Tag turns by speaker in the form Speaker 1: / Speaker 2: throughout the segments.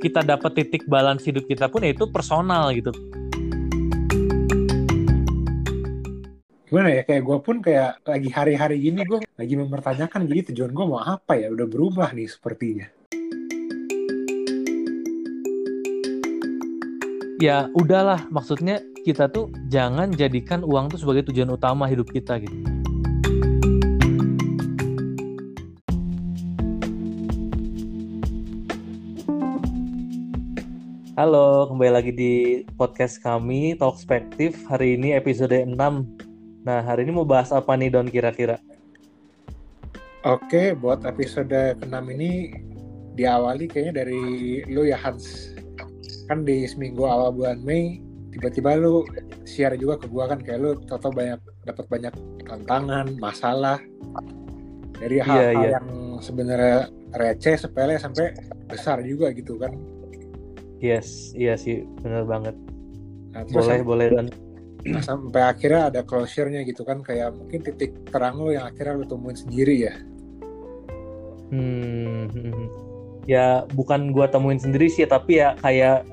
Speaker 1: kita dapat titik balance hidup kita pun ya itu personal gitu.
Speaker 2: Gimana ya kayak gue pun kayak lagi hari-hari gini gue lagi mempertanyakan jadi tujuan gue mau apa ya? Udah berubah nih sepertinya.
Speaker 1: Ya udahlah. Maksudnya kita tuh jangan jadikan uang tuh sebagai tujuan utama hidup kita gitu Halo, kembali lagi di podcast kami Talkspektif. Hari ini episode 6 Nah, hari ini mau bahas apa nih Don kira-kira?
Speaker 2: Oke, buat episode ke-6 ini diawali kayaknya dari lu ya Hans. Kan di seminggu awal bulan Mei tiba-tiba lu share juga ke gua kan kayak lu toto banyak dapat banyak tantangan, masalah dari iya, hal-hal yeah, yeah. yang sebenarnya receh, sepele sampai besar juga gitu kan.
Speaker 1: Yes, iya sih, benar banget. Nah, boleh, boleh dan
Speaker 2: nah, sampai akhirnya ada closure-nya gitu kan kayak mungkin titik terang lo yang akhirnya lo temuin sendiri ya
Speaker 1: hmm, hmm, hmm. ya bukan gua temuin sendiri sih tapi ya kayak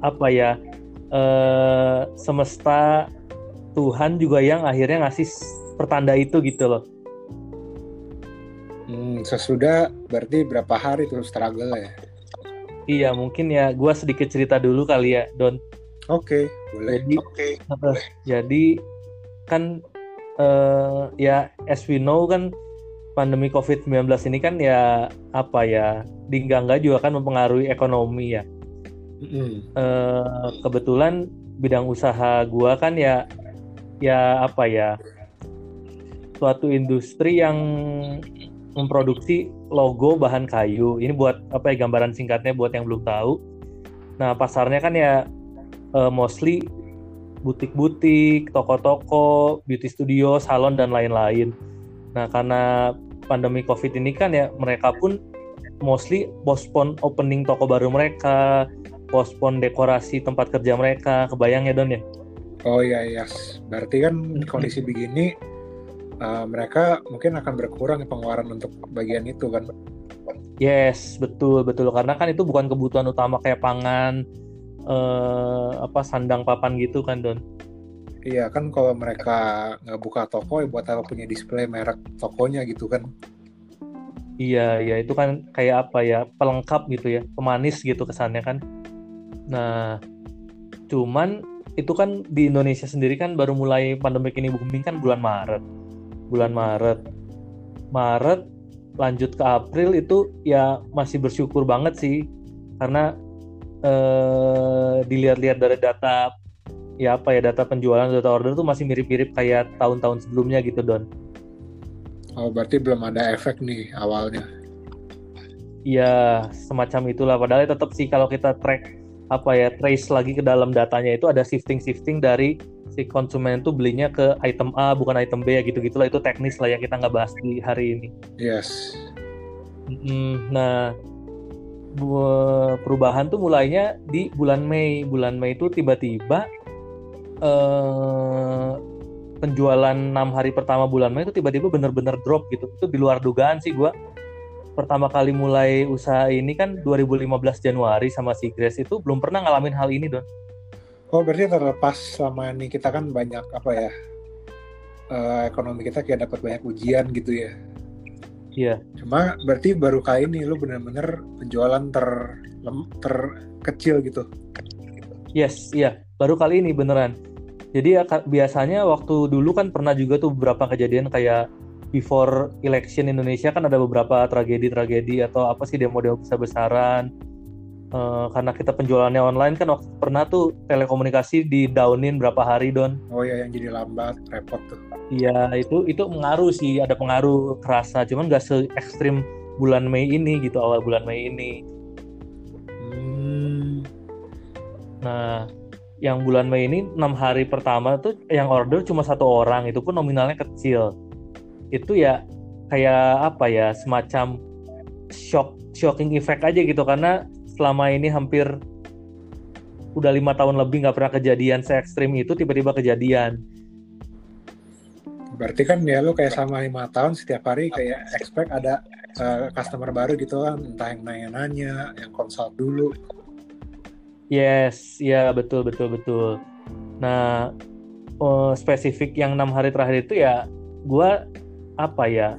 Speaker 1: apa ya eh, semesta Tuhan juga yang akhirnya ngasih pertanda itu gitu loh
Speaker 2: hmm, sesudah berarti berapa hari terus struggle ya
Speaker 1: iya mungkin ya gua sedikit cerita dulu kali ya Don
Speaker 2: Oke, okay, boleh.
Speaker 1: Jadi, okay, boleh. jadi kan uh, ya as we know kan pandemi COVID-19 ini kan ya apa ya di enggak juga kan mempengaruhi ekonomi ya. Mm. Uh, kebetulan bidang usaha gua kan ya ya apa ya suatu industri yang memproduksi logo bahan kayu. Ini buat apa ya gambaran singkatnya buat yang belum tahu. Nah pasarnya kan ya uh, mostly butik-butik, toko-toko, beauty studio, salon dan lain-lain. Nah, karena pandemi Covid ini kan ya mereka pun mostly postpone opening toko baru mereka, postpone dekorasi tempat kerja mereka. Kebayang ya Don ya?
Speaker 2: Oh iya, yes. Berarti kan kondisi begini uh, mereka mungkin akan berkurang pengeluaran untuk bagian itu kan?
Speaker 1: Yes, betul betul karena kan itu bukan kebutuhan utama kayak pangan, uh, apa sandang papan gitu kan Don?
Speaker 2: Iya kan kalau mereka nggak buka toko ya buat apa punya display merek tokonya gitu kan?
Speaker 1: Iya iya itu kan kayak apa ya pelengkap gitu ya pemanis gitu kesannya kan. Nah cuman itu kan di Indonesia sendiri kan baru mulai pandemi ini booming kan bulan Maret. Bulan Maret. Maret lanjut ke April itu ya masih bersyukur banget sih karena eh, dilihat-lihat dari data ya apa ya data penjualan data order tuh masih mirip-mirip kayak tahun-tahun sebelumnya gitu Don.
Speaker 2: Oh berarti belum ada efek nih awalnya.
Speaker 1: Iya semacam itulah padahal tetap sih kalau kita track apa ya trace lagi ke dalam datanya itu ada shifting shifting dari si konsumen itu belinya ke item A bukan item B ya gitu gitulah itu teknis lah yang kita nggak bahas di hari ini.
Speaker 2: Yes.
Speaker 1: nah perubahan tuh mulainya di bulan Mei. Bulan Mei itu tiba-tiba eh, penjualan enam hari pertama bulan Mei itu tiba-tiba bener-bener drop gitu. Itu di luar dugaan sih gue. Pertama kali mulai usaha ini kan 2015 Januari sama si Grace itu belum pernah ngalamin hal ini don.
Speaker 2: Oh berarti terlepas sama ini kita kan banyak apa ya uh, ekonomi kita kayak dapat banyak ujian gitu ya.
Speaker 1: Iya.
Speaker 2: Cuma berarti baru kali ini lu bener-bener penjualan ter terkecil gitu.
Speaker 1: Yes, iya. Baru kali ini beneran. Jadi ya, biasanya waktu dulu kan pernah juga tuh beberapa kejadian kayak before election Indonesia kan ada beberapa tragedi-tragedi atau apa sih demo-demo besar-besaran Uh, karena kita penjualannya online kan waktu pernah tuh telekomunikasi di downin berapa hari don.
Speaker 2: Oh ya yang jadi lambat repot tuh.
Speaker 1: Iya itu itu mengaruh sih ada pengaruh kerasa. Cuman gak se ekstrim bulan Mei ini gitu awal bulan Mei ini. Hmm. nah yang bulan Mei ini enam hari pertama tuh yang order cuma satu orang itu pun nominalnya kecil. Itu ya kayak apa ya semacam shock shocking effect aja gitu. Karena selama ini hampir udah lima tahun lebih nggak pernah kejadian se ekstrim itu tiba-tiba kejadian.
Speaker 2: Berarti kan ya lo kayak sama lima tahun setiap hari kayak expect ada uh, customer baru gitu kan entah yang nanya-nanya yang consult dulu.
Speaker 1: Yes ya betul betul betul. Nah uh, spesifik yang enam hari terakhir itu ya gue apa ya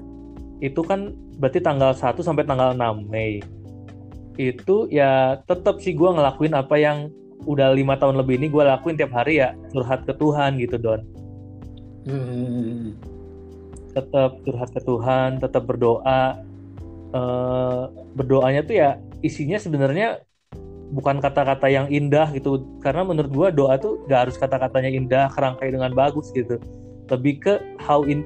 Speaker 1: itu kan berarti tanggal 1 sampai tanggal 6 Mei itu ya tetap sih gue ngelakuin apa yang udah lima tahun lebih ini gue lakuin tiap hari ya curhat ke Tuhan gitu Don hmm. tetap curhat ke Tuhan tetap berdoa uh, berdoanya tuh ya isinya sebenarnya bukan kata-kata yang indah gitu karena menurut gue doa tuh gak harus kata-katanya indah kerangkai dengan bagus gitu lebih ke how in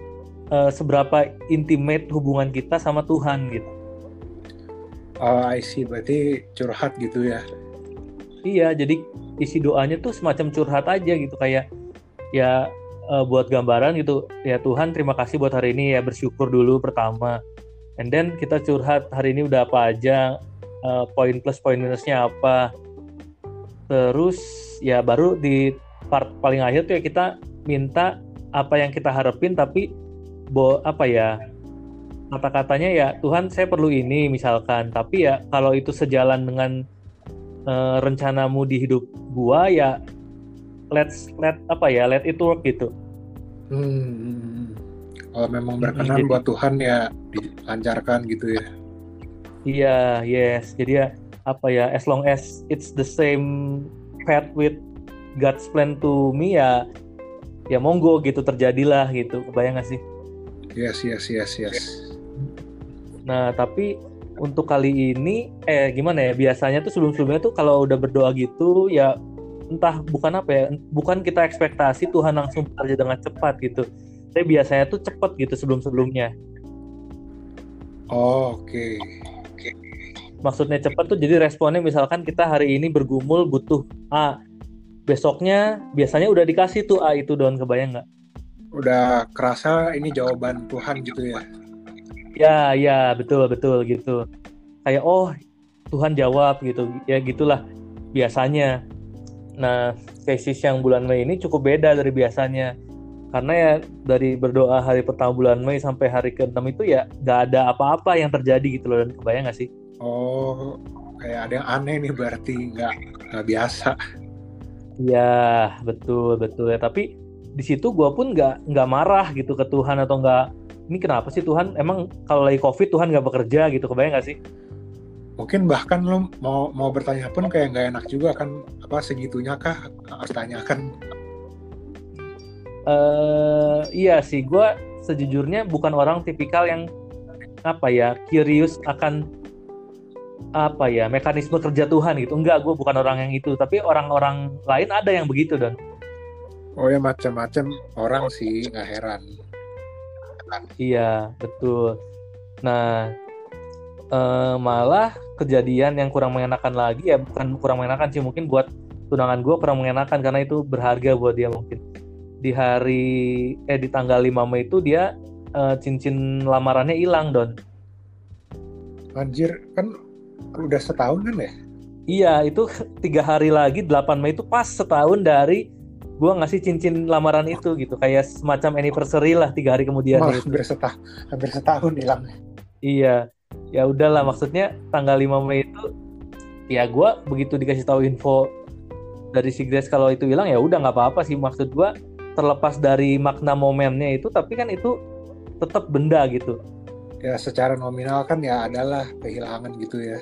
Speaker 1: uh, seberapa intimate hubungan kita sama Tuhan gitu.
Speaker 2: Oh, I see. Berarti curhat gitu ya?
Speaker 1: Iya, jadi isi doanya tuh semacam curhat aja gitu kayak ya uh, buat gambaran gitu. Ya Tuhan, terima kasih buat hari ini ya bersyukur dulu pertama. And then kita curhat hari ini udah apa aja, uh, poin plus poin minusnya apa. Terus ya baru di part paling akhir tuh ya kita minta apa yang kita harapin tapi bo apa ya kata-katanya ya Tuhan saya perlu ini misalkan. Tapi ya kalau itu sejalan dengan uh, rencanamu di hidup gua ya let's let apa ya let it work gitu.
Speaker 2: Hmm. kalau memang berkenan jadi, buat Tuhan ya dilancarkan gitu ya.
Speaker 1: Iya yes. Jadi ya apa ya as long as it's the same path with God's plan to me ya ya monggo gitu terjadilah gitu. Kebayang gak sih?
Speaker 2: Yes, yes, yes, yes.
Speaker 1: Nah, tapi untuk kali ini eh gimana ya? Biasanya tuh sebelum-sebelumnya tuh kalau udah berdoa gitu ya entah bukan apa ya, bukan kita ekspektasi Tuhan langsung bekerja dengan cepat gitu. Tapi biasanya tuh cepet gitu sebelum-sebelumnya.
Speaker 2: Oh, oke. Okay.
Speaker 1: Okay. Maksudnya cepat tuh jadi responnya misalkan kita hari ini bergumul butuh A, besoknya biasanya udah dikasih tuh A itu don kebayang nggak?
Speaker 2: udah kerasa ini jawaban Tuhan gitu ya
Speaker 1: ya ya betul betul gitu. Kayak oh Tuhan jawab gitu. Ya gitulah biasanya. Nah tesis yang bulan Mei ini cukup beda dari biasanya. Karena ya dari berdoa hari pertama bulan Mei sampai hari ke-6 itu ya gak ada apa-apa yang terjadi gitu loh. Dan kebayang gak sih?
Speaker 2: Oh kayak ada yang aneh nih berarti nggak nggak biasa.
Speaker 1: Iya betul betul ya. Tapi di situ gue pun nggak nggak marah gitu ke Tuhan atau nggak ini kenapa sih Tuhan? Emang kalau lagi covid Tuhan nggak bekerja gitu kebayang nggak sih?
Speaker 2: Mungkin bahkan lo mau mau bertanya pun kayak nggak enak juga kan apa segitunya kah? Harus tanyakan.
Speaker 1: Uh, iya sih gue sejujurnya bukan orang tipikal yang apa ya curious akan apa ya mekanisme kerja Tuhan gitu. Enggak gue bukan orang yang itu. Tapi orang-orang lain ada yang begitu dan
Speaker 2: Oh ya macam-macam orang sih nggak heran.
Speaker 1: Iya betul. Nah eh, malah kejadian yang kurang mengenakan lagi ya bukan kurang mengenakan sih mungkin buat tunangan gue kurang mengenakan karena itu berharga buat dia mungkin di hari eh di tanggal 5 Mei itu dia eh, cincin lamarannya hilang don.
Speaker 2: Anjir kan udah setahun kan ya?
Speaker 1: Iya itu tiga hari lagi 8 Mei itu pas setahun dari gue ngasih cincin lamaran itu gitu kayak semacam anniversary lah tiga hari kemudian
Speaker 2: oh, hampir setahun hampir setahun hilang.
Speaker 1: Iya ya udahlah maksudnya tanggal 5 Mei itu ya gue begitu dikasih tahu info dari si Grace kalau itu hilang ya udah nggak apa-apa sih. Maksud gue terlepas dari makna momennya itu tapi kan itu tetap benda gitu.
Speaker 2: Ya secara nominal kan ya adalah kehilangan gitu ya.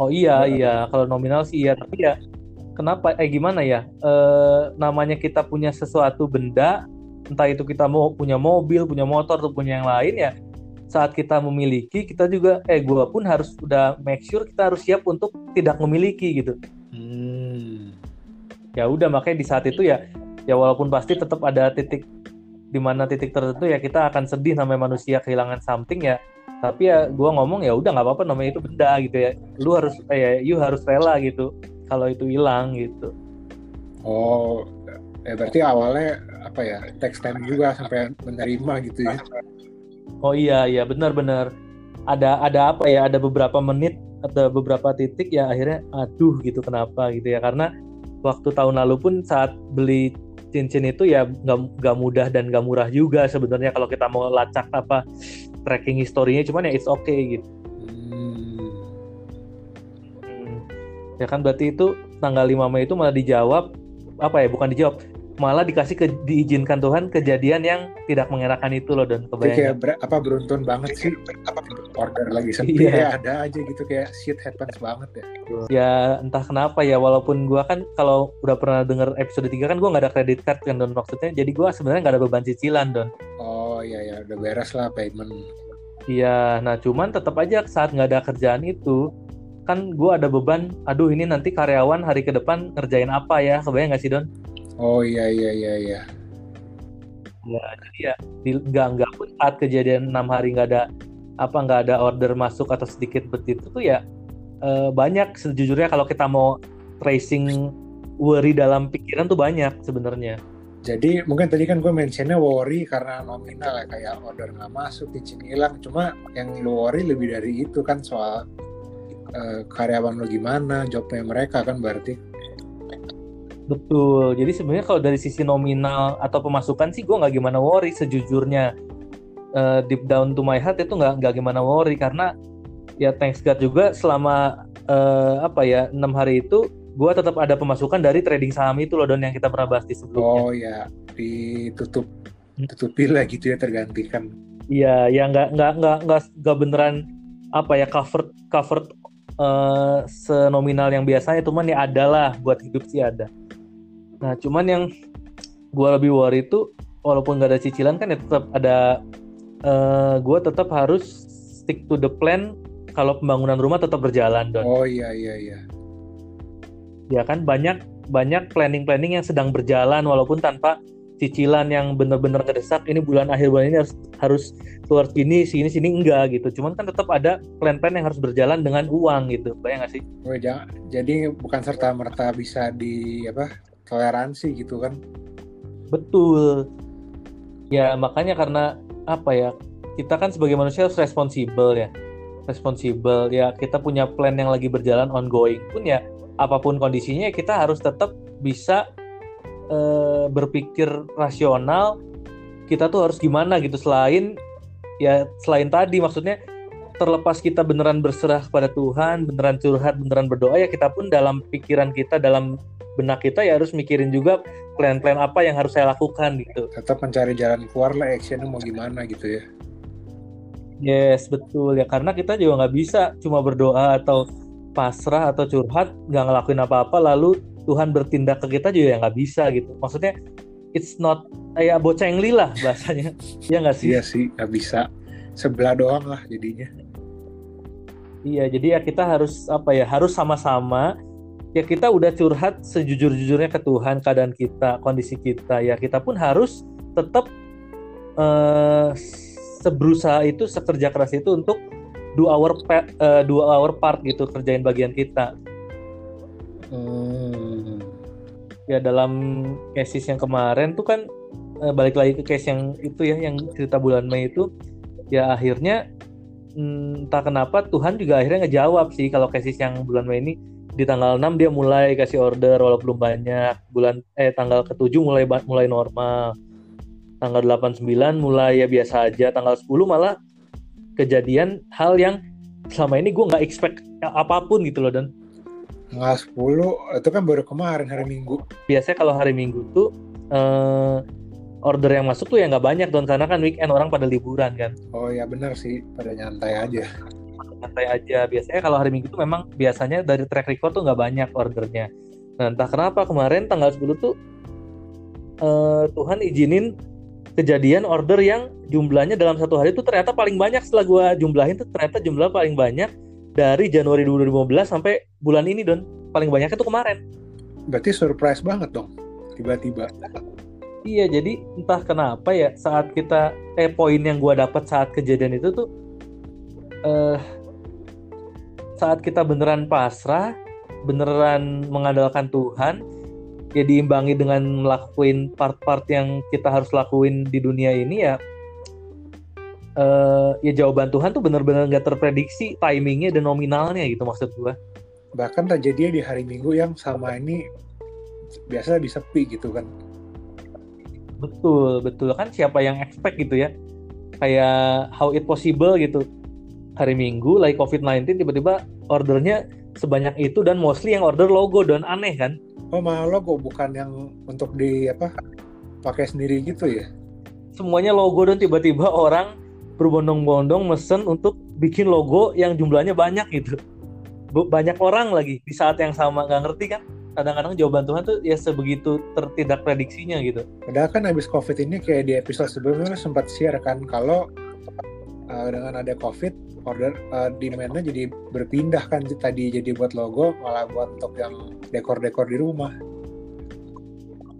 Speaker 1: Oh iya ya. iya. Kalau nominal sih iya tapi ya kenapa? Eh gimana ya? E, namanya kita punya sesuatu benda entah itu kita mau punya mobil punya motor atau punya yang lain ya saat kita memiliki kita juga eh gue pun harus udah make sure kita harus siap untuk tidak memiliki gitu. Hmm. ya udah makanya di saat itu ya ya walaupun pasti tetap ada titik di mana titik tertentu ya kita akan sedih namanya manusia kehilangan something ya. Tapi ya gue ngomong ya udah nggak apa-apa namanya itu benda gitu ya. Lu harus eh ya you harus rela gitu kalau itu hilang gitu.
Speaker 2: Oh, ya berarti awalnya apa ya text time juga sampai menerima gitu ya?
Speaker 1: Oh iya iya benar-benar ada ada apa ya ada beberapa menit ada beberapa titik ya akhirnya aduh gitu kenapa? gitu ya. Karena waktu tahun lalu pun saat beli cincin itu ya nggak nggak mudah dan nggak murah juga sebenarnya kalau kita mau lacak apa tracking historinya cuman ya it's okay gitu ya kan berarti itu tanggal 5 Mei itu malah dijawab apa ya bukan dijawab malah dikasih ke, diizinkan Tuhan kejadian yang tidak mengenakan itu loh dan
Speaker 2: Jadi kayak
Speaker 1: kebayang
Speaker 2: ber- apa beruntun banget sih order lagi sepi
Speaker 1: Iya.
Speaker 2: ya ada aja gitu kayak shit happens banget ya.
Speaker 1: ya entah kenapa ya walaupun gua kan kalau udah pernah denger episode 3 kan gua nggak ada credit card kan don maksudnya jadi gua sebenarnya nggak ada beban cicilan don
Speaker 2: Oh iya ya udah beres lah payment.
Speaker 1: Iya, nah cuman tetap aja saat nggak ada kerjaan itu kan gua ada beban. Aduh ini nanti karyawan hari ke depan ngerjain apa ya? Kebayang nggak sih Don?
Speaker 2: Oh iya iya iya iya.
Speaker 1: Ya jadi ya nggak nggak pun saat kejadian enam hari nggak ada apa nggak ada order masuk atau sedikit begitu tuh ya eh, banyak sejujurnya kalau kita mau tracing worry dalam pikiran tuh banyak sebenarnya.
Speaker 2: Jadi mungkin tadi kan gue mentionnya worry karena nominal ya kayak order nggak masuk, izin hilang. Cuma yang lu worry lebih dari itu kan soal eh, karyawan lo gimana, jobnya mereka kan berarti.
Speaker 1: Betul. Jadi sebenarnya kalau dari sisi nominal atau pemasukan sih gue nggak gimana worry sejujurnya. Eh, deep down to my heart itu nggak nggak gimana worry karena ya thanks God juga selama eh, apa ya enam hari itu gue tetap ada pemasukan dari trading saham itu loh don yang kita pernah bahas di sebelumnya.
Speaker 2: Oh ya ditutup tutupi lah gitu ya tergantikan.
Speaker 1: Iya, ya nggak nggak nggak nggak nggak beneran apa ya covered covered eh, senominal yang biasanya, cuman ya ada lah buat hidup sih ada. Nah, cuman yang gua lebih worry itu walaupun nggak ada cicilan kan ya tetap ada eh gua tetap harus stick to the plan kalau pembangunan rumah tetap berjalan don.
Speaker 2: Oh iya iya iya.
Speaker 1: Ya kan banyak banyak planning-planning yang sedang berjalan walaupun tanpa cicilan yang benar-benar ngedesak ini bulan akhir bulan ini harus harus keluar sini sini sini enggak gitu. Cuman kan tetap ada plan-plan yang harus berjalan dengan uang gitu. Bayang nggak sih?
Speaker 2: Oh, ja- jadi bukan serta merta bisa di apa toleransi gitu kan?
Speaker 1: Betul. Ya makanya karena apa ya kita kan sebagai manusia harus responsibel ya, responsibel ya kita punya plan yang lagi berjalan ongoing pun ya apa pun kondisinya kita harus tetap bisa eh, berpikir rasional. Kita tuh harus gimana gitu selain ya selain tadi maksudnya terlepas kita beneran berserah kepada Tuhan, beneran curhat, beneran berdoa ya kita pun dalam pikiran kita dalam benak kita ya harus mikirin juga plan-plan apa yang harus saya lakukan gitu.
Speaker 2: Tetap mencari jalan keluar lah actionnya mau gimana gitu ya.
Speaker 1: Yes, betul ya karena kita juga nggak bisa cuma berdoa atau pasrah atau curhat nggak ngelakuin apa-apa lalu Tuhan bertindak ke kita juga ya nggak bisa gitu. Maksudnya it's not kayak bocengli lah bahasanya. ya nggak sih?
Speaker 2: Iya sih nggak bisa sebelah doang lah jadinya.
Speaker 1: Iya, jadi ya kita harus apa ya? Harus sama-sama ya kita udah curhat sejujur-jujurnya ke Tuhan keadaan kita, kondisi kita. Ya kita pun harus tetap eh seberusaha itu, sekerja keras itu untuk do our pa- eh, do our part gitu, kerjain bagian kita.
Speaker 2: Hmm.
Speaker 1: Ya dalam cases yang kemarin tuh kan eh, balik lagi ke case yang itu ya, yang cerita bulan Mei itu ya akhirnya hmm, entah kenapa Tuhan juga akhirnya ngejawab sih kalau cases yang bulan Mei ini. Di tanggal 6 dia mulai kasih order walaupun belum banyak. Bulan eh tanggal ke-7 mulai mulai normal. Tanggal 89 mulai ya biasa aja. Tanggal 10 malah kejadian hal yang selama ini gue nggak expect apa pun gitu loh dan
Speaker 2: Tanggal 10 itu kan baru kemarin hari Minggu.
Speaker 1: biasanya kalau hari Minggu tuh eh, order yang masuk tuh ya nggak banyak don. Karena kan weekend orang pada liburan kan.
Speaker 2: Oh ya benar sih. Pada nyantai aja.
Speaker 1: santai aja. Biasanya kalau hari Minggu tuh memang biasanya dari track record tuh nggak banyak ordernya. Nah entah kenapa kemarin tanggal 10 tuh eh, Tuhan izinin kejadian order yang jumlahnya dalam satu hari tuh ternyata paling banyak. Setelah gua jumlahin tuh ternyata jumlah paling banyak dari Januari 2015 sampai bulan ini don paling banyaknya tuh kemarin
Speaker 2: Berarti surprise banget dong tiba-tiba.
Speaker 1: Iya, jadi entah kenapa ya saat kita eh poin yang gua dapat saat kejadian itu tuh eh saat kita beneran pasrah, beneran mengandalkan Tuhan, ya diimbangi dengan melakukan part-part yang kita harus lakuin di dunia ini ya eh ya jawaban Tuhan tuh bener-bener nggak terprediksi timingnya dan nominalnya gitu maksud gua.
Speaker 2: Bahkan terjadi di hari Minggu yang sama ini biasa lebih sepi gitu kan.
Speaker 1: Betul, betul kan siapa yang expect gitu ya. kayak how it possible gitu hari Minggu lagi COVID-19 tiba-tiba ordernya sebanyak itu dan mostly yang order logo dan aneh kan
Speaker 2: oh malah logo bukan yang untuk di apa pakai sendiri gitu ya
Speaker 1: semuanya logo dan tiba-tiba orang berbondong-bondong mesen untuk bikin logo yang jumlahnya banyak gitu banyak orang lagi di saat yang sama nggak ngerti kan kadang-kadang jawaban Tuhan tuh ya sebegitu tertidak prediksinya gitu.
Speaker 2: Padahal kan habis COVID ini kayak di episode sebelumnya sempat share kan kalau uh, dengan ada COVID order uh, demand-nya jadi berpindah kan tadi jadi buat logo malah buat untuk yang dekor-dekor di rumah.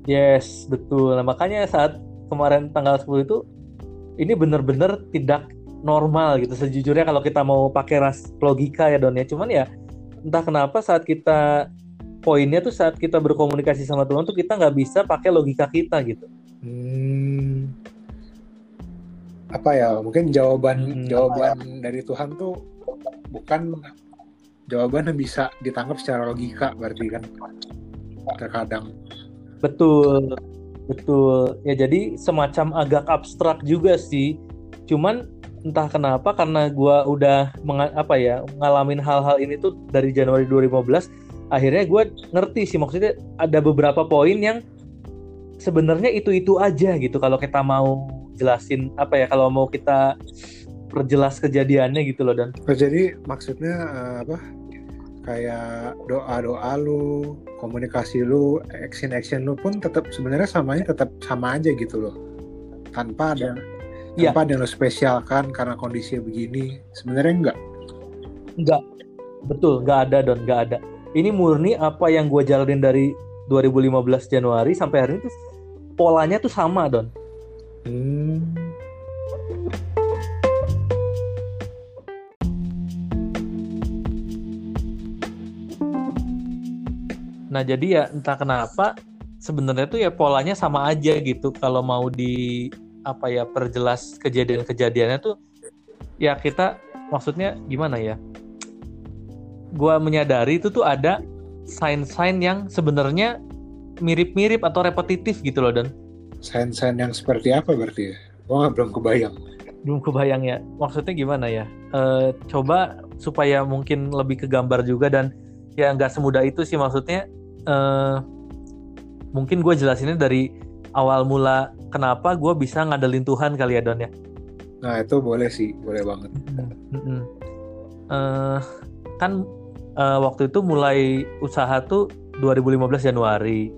Speaker 1: Yes, betul. Nah, makanya saat kemarin tanggal 10 itu ini benar-benar tidak normal gitu sejujurnya kalau kita mau pakai ras logika ya Don ya. Cuman ya entah kenapa saat kita poinnya tuh saat kita berkomunikasi sama Tuhan tuh kita nggak bisa pakai logika kita gitu.
Speaker 2: Hmm, apa ya mungkin jawaban hmm, jawaban ya? dari Tuhan tuh bukan jawaban yang bisa ditangkap secara logika berarti kan terkadang.
Speaker 1: Betul, betul. Ya jadi semacam agak abstrak juga sih. Cuman entah kenapa karena gue udah apa ya ngalamin hal-hal ini tuh dari Januari 2015 akhirnya gue ngerti sih maksudnya ada beberapa poin yang sebenarnya itu itu aja gitu kalau kita mau jelasin apa ya kalau mau kita perjelas kejadiannya gitu loh dan
Speaker 2: oh, jadi maksudnya uh, apa kayak doa doa lu komunikasi lu action action lu pun tetap sebenarnya samanya tetap sama aja gitu loh. Tanpa ada ya. tanpa ada yang lo spesialkan karena kondisi begini sebenarnya enggak.
Speaker 1: Enggak. Betul enggak ada don enggak ada. Ini murni apa yang gue jalanin dari 2015 Januari sampai hari ini tuh polanya tuh sama don. Hmm. Nah jadi ya entah kenapa sebenarnya tuh ya polanya sama aja gitu. Kalau mau di apa ya perjelas kejadian-kejadiannya tuh ya kita maksudnya gimana ya? Gue menyadari itu tuh ada sign-sign yang sebenarnya mirip-mirip atau repetitif gitu loh dan.
Speaker 2: Sign-sign yang seperti apa berarti ya? Nggak belum kebayang.
Speaker 1: Belum kebayang ya. Maksudnya gimana ya? E, coba supaya mungkin lebih ke gambar juga dan ya nggak semudah itu sih maksudnya e, mungkin gue jelasinnya dari awal mula kenapa gue bisa ngandelin Tuhan kali ya Don ya
Speaker 2: nah itu boleh sih boleh banget mm -hmm.
Speaker 1: uh, kan uh, waktu itu mulai usaha tuh 2015 Januari.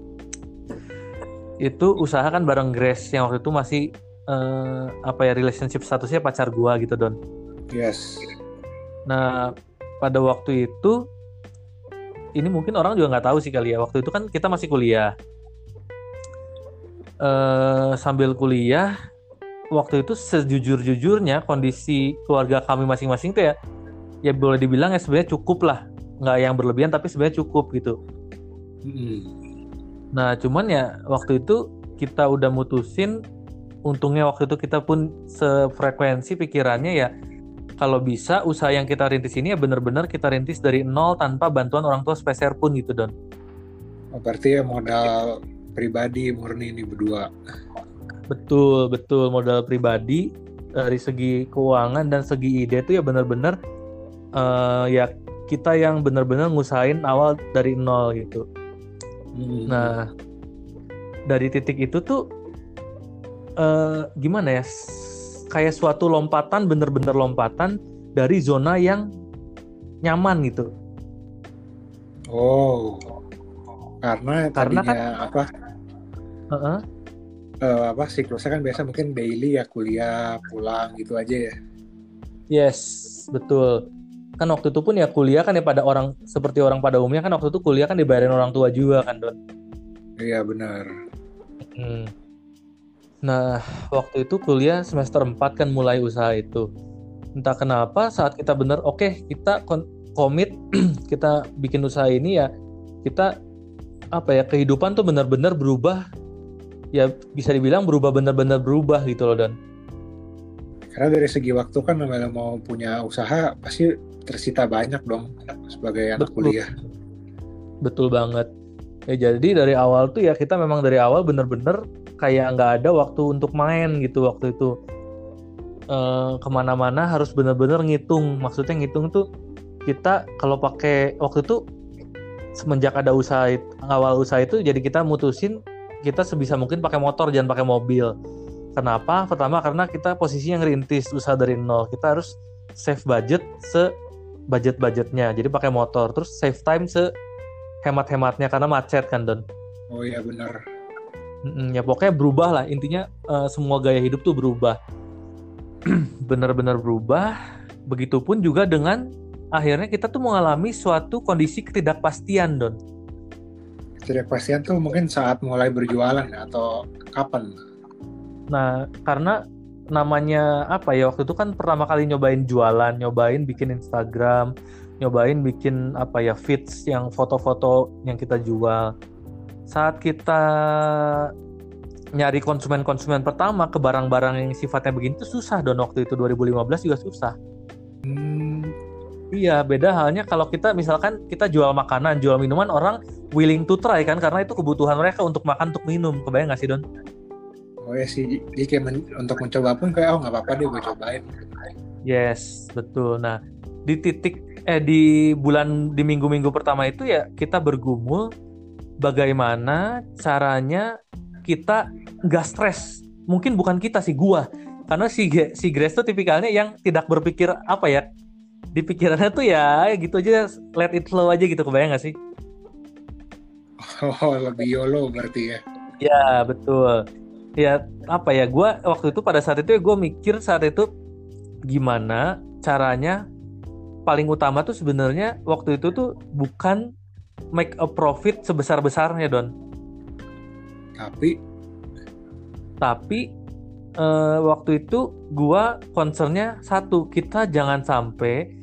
Speaker 1: Itu usaha kan bareng Grace yang waktu itu masih uh, apa ya relationship statusnya pacar gua gitu Don.
Speaker 2: Yes.
Speaker 1: Nah pada waktu itu ini mungkin orang juga nggak tahu sih kali ya waktu itu kan kita masih kuliah. Uh, sambil kuliah waktu itu sejujur-jujurnya kondisi keluarga kami masing-masing tuh ya ya boleh dibilang ya sebenarnya cukup lah nggak yang berlebihan tapi sebenarnya cukup gitu hmm. nah cuman ya waktu itu kita udah mutusin untungnya waktu itu kita pun sefrekuensi pikirannya ya kalau bisa usaha yang kita rintis ini ya benar-benar kita rintis dari nol tanpa bantuan orang tua spesial pun gitu don.
Speaker 2: Oh, berarti ya modal pribadi murni ini berdua.
Speaker 1: Betul betul modal pribadi dari segi keuangan dan segi ide itu ya benar-benar uh, ya kita yang benar-benar ngusahain awal dari nol gitu. Hmm. Nah, dari titik itu tuh uh, gimana ya? Kayak suatu lompatan, bener-bener lompatan dari zona yang nyaman gitu.
Speaker 2: Oh, karena karena kan apa? Uh -uh. Uh, apa siklusnya kan biasa mungkin daily ya kuliah pulang gitu aja ya.
Speaker 1: Yes, betul kan waktu itu pun ya kuliah kan ya pada orang seperti orang pada umumnya kan waktu itu kuliah kan dibayarin orang tua juga kan Don
Speaker 2: iya benar
Speaker 1: hmm. Nah waktu itu kuliah semester 4 kan mulai usaha itu entah kenapa saat kita bener oke okay, kita komit kita bikin usaha ini ya kita apa ya kehidupan tuh benar-benar berubah ya bisa dibilang berubah benar-benar berubah gitu loh Don
Speaker 2: karena dari segi waktu kan namanya mau punya usaha pasti tersita banyak dong sebagai anak Betul. kuliah.
Speaker 1: Betul banget. Ya jadi dari awal tuh ya kita memang dari awal bener-bener kayak nggak ada waktu untuk main gitu waktu itu. uh, ke mana-mana harus benar-benar ngitung. Maksudnya ngitung tuh kita kalau pakai waktu itu semenjak ada usaha awal usaha itu jadi kita mutusin kita sebisa mungkin pakai motor jangan pakai mobil. Kenapa? Pertama karena kita posisinya ngerintis usaha dari nol. Kita harus save budget se budget budgetnya jadi pakai motor terus save time se hemat-hematnya karena macet kan don?
Speaker 2: Oh iya benar
Speaker 1: mm ya pokoknya berubah lah. Intinya uh, semua gaya hidup tuh berubah. Benar-benar berubah. Begitupun juga dengan akhirnya kita tuh mengalami suatu kondisi ketidakpastian don.
Speaker 2: Ketidakpastian tuh mungkin saat mulai berjualan atau kapan?
Speaker 1: Nah karena namanya apa ya waktu itu kan pertama kali nyobain jualan nyobain bikin Instagram nyobain bikin apa ya feeds yang foto-foto yang kita jual saat kita nyari konsumen-konsumen pertama ke barang-barang yang sifatnya begini tuh susah don waktu itu 2015 juga susah hmm Iya, beda halnya kalau kita misalkan kita jual makanan, jual minuman, orang willing to try kan karena itu kebutuhan mereka untuk makan, untuk minum. Kebayang nggak sih Don?
Speaker 2: Oh ya sih, jadi kayak men untuk mencoba pun kayak oh nggak apa-apa deh gue cobain.
Speaker 1: Yes, betul. Nah di titik eh di bulan di minggu-minggu pertama itu ya kita bergumul bagaimana caranya kita nggak stres. Mungkin bukan kita sih, gua. Karena si si Grace tuh tipikalnya yang tidak berpikir apa ya di pikirannya tuh ya gitu aja let it flow aja gitu kebayang gak sih?
Speaker 2: Oh lebih YOLO berarti ya?
Speaker 1: Ya betul. Ya apa ya gue waktu itu pada saat itu ya gue mikir saat itu gimana caranya paling utama tuh sebenarnya waktu itu tuh bukan make a profit sebesar besarnya don.
Speaker 2: Tapi
Speaker 1: tapi uh, waktu itu gua concernnya satu kita jangan sampai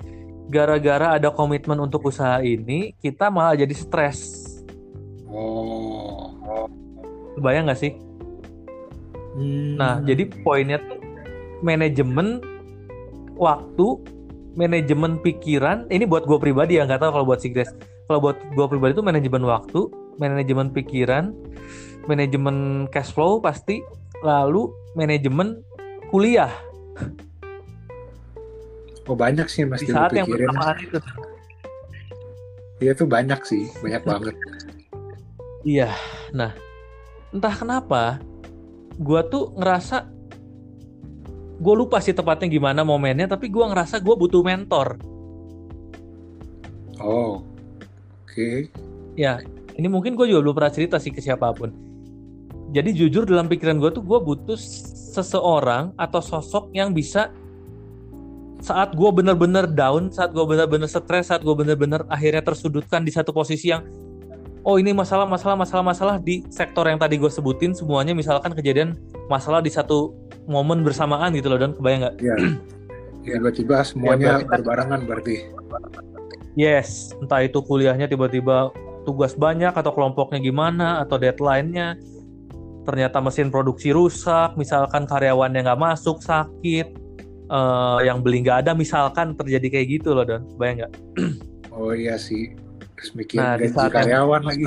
Speaker 1: gara-gara ada komitmen untuk usaha ini kita malah jadi stres.
Speaker 2: Oh.
Speaker 1: Bayang nggak sih? Hmm. Nah, jadi poinnya tuh manajemen waktu, manajemen pikiran. Ini buat gue pribadi ya, nggak tahu kalau buat si Grace. Kalau buat gue pribadi itu manajemen waktu, manajemen pikiran, manajemen cash flow pasti, lalu manajemen kuliah.
Speaker 2: Oh banyak sih mas
Speaker 1: di saat yang bersamaan itu.
Speaker 2: Iya tuh banyak sih, banyak banget.
Speaker 1: Iya, nah entah kenapa, gue tuh ngerasa gue lupa sih tepatnya gimana momennya, tapi gue ngerasa gue butuh mentor.
Speaker 2: Oh. Okay.
Speaker 1: Ya, ini mungkin gue juga belum pernah cerita sih ke siapa pun. Jadi jujur dalam pikiran gue tuh gue butuh seseorang atau sosok yang bisa saat gue bener-bener down, saat gue bener-bener stres, saat gue bener-bener akhirnya tersudutkan di satu posisi yang oh ini masalah masalah masalah masalah di sektor yang tadi gue sebutin semuanya misalkan kejadian masalah di satu momen bersamaan gitu loh dan kebayang nggak?
Speaker 2: Iya. Ya tiba-tiba semuanya ya, berbarengan berarti.
Speaker 1: Yes, entah itu kuliahnya tiba-tiba tugas banyak atau kelompoknya gimana atau deadline-nya. Ternyata mesin produksi rusak, misalkan karyawannya nggak masuk sakit, uh, yang beli nggak ada misalkan terjadi kayak gitu loh Don. Bayang nggak?
Speaker 2: Oh iya sih terus mikir nah, gaji karyawan yang... lagi.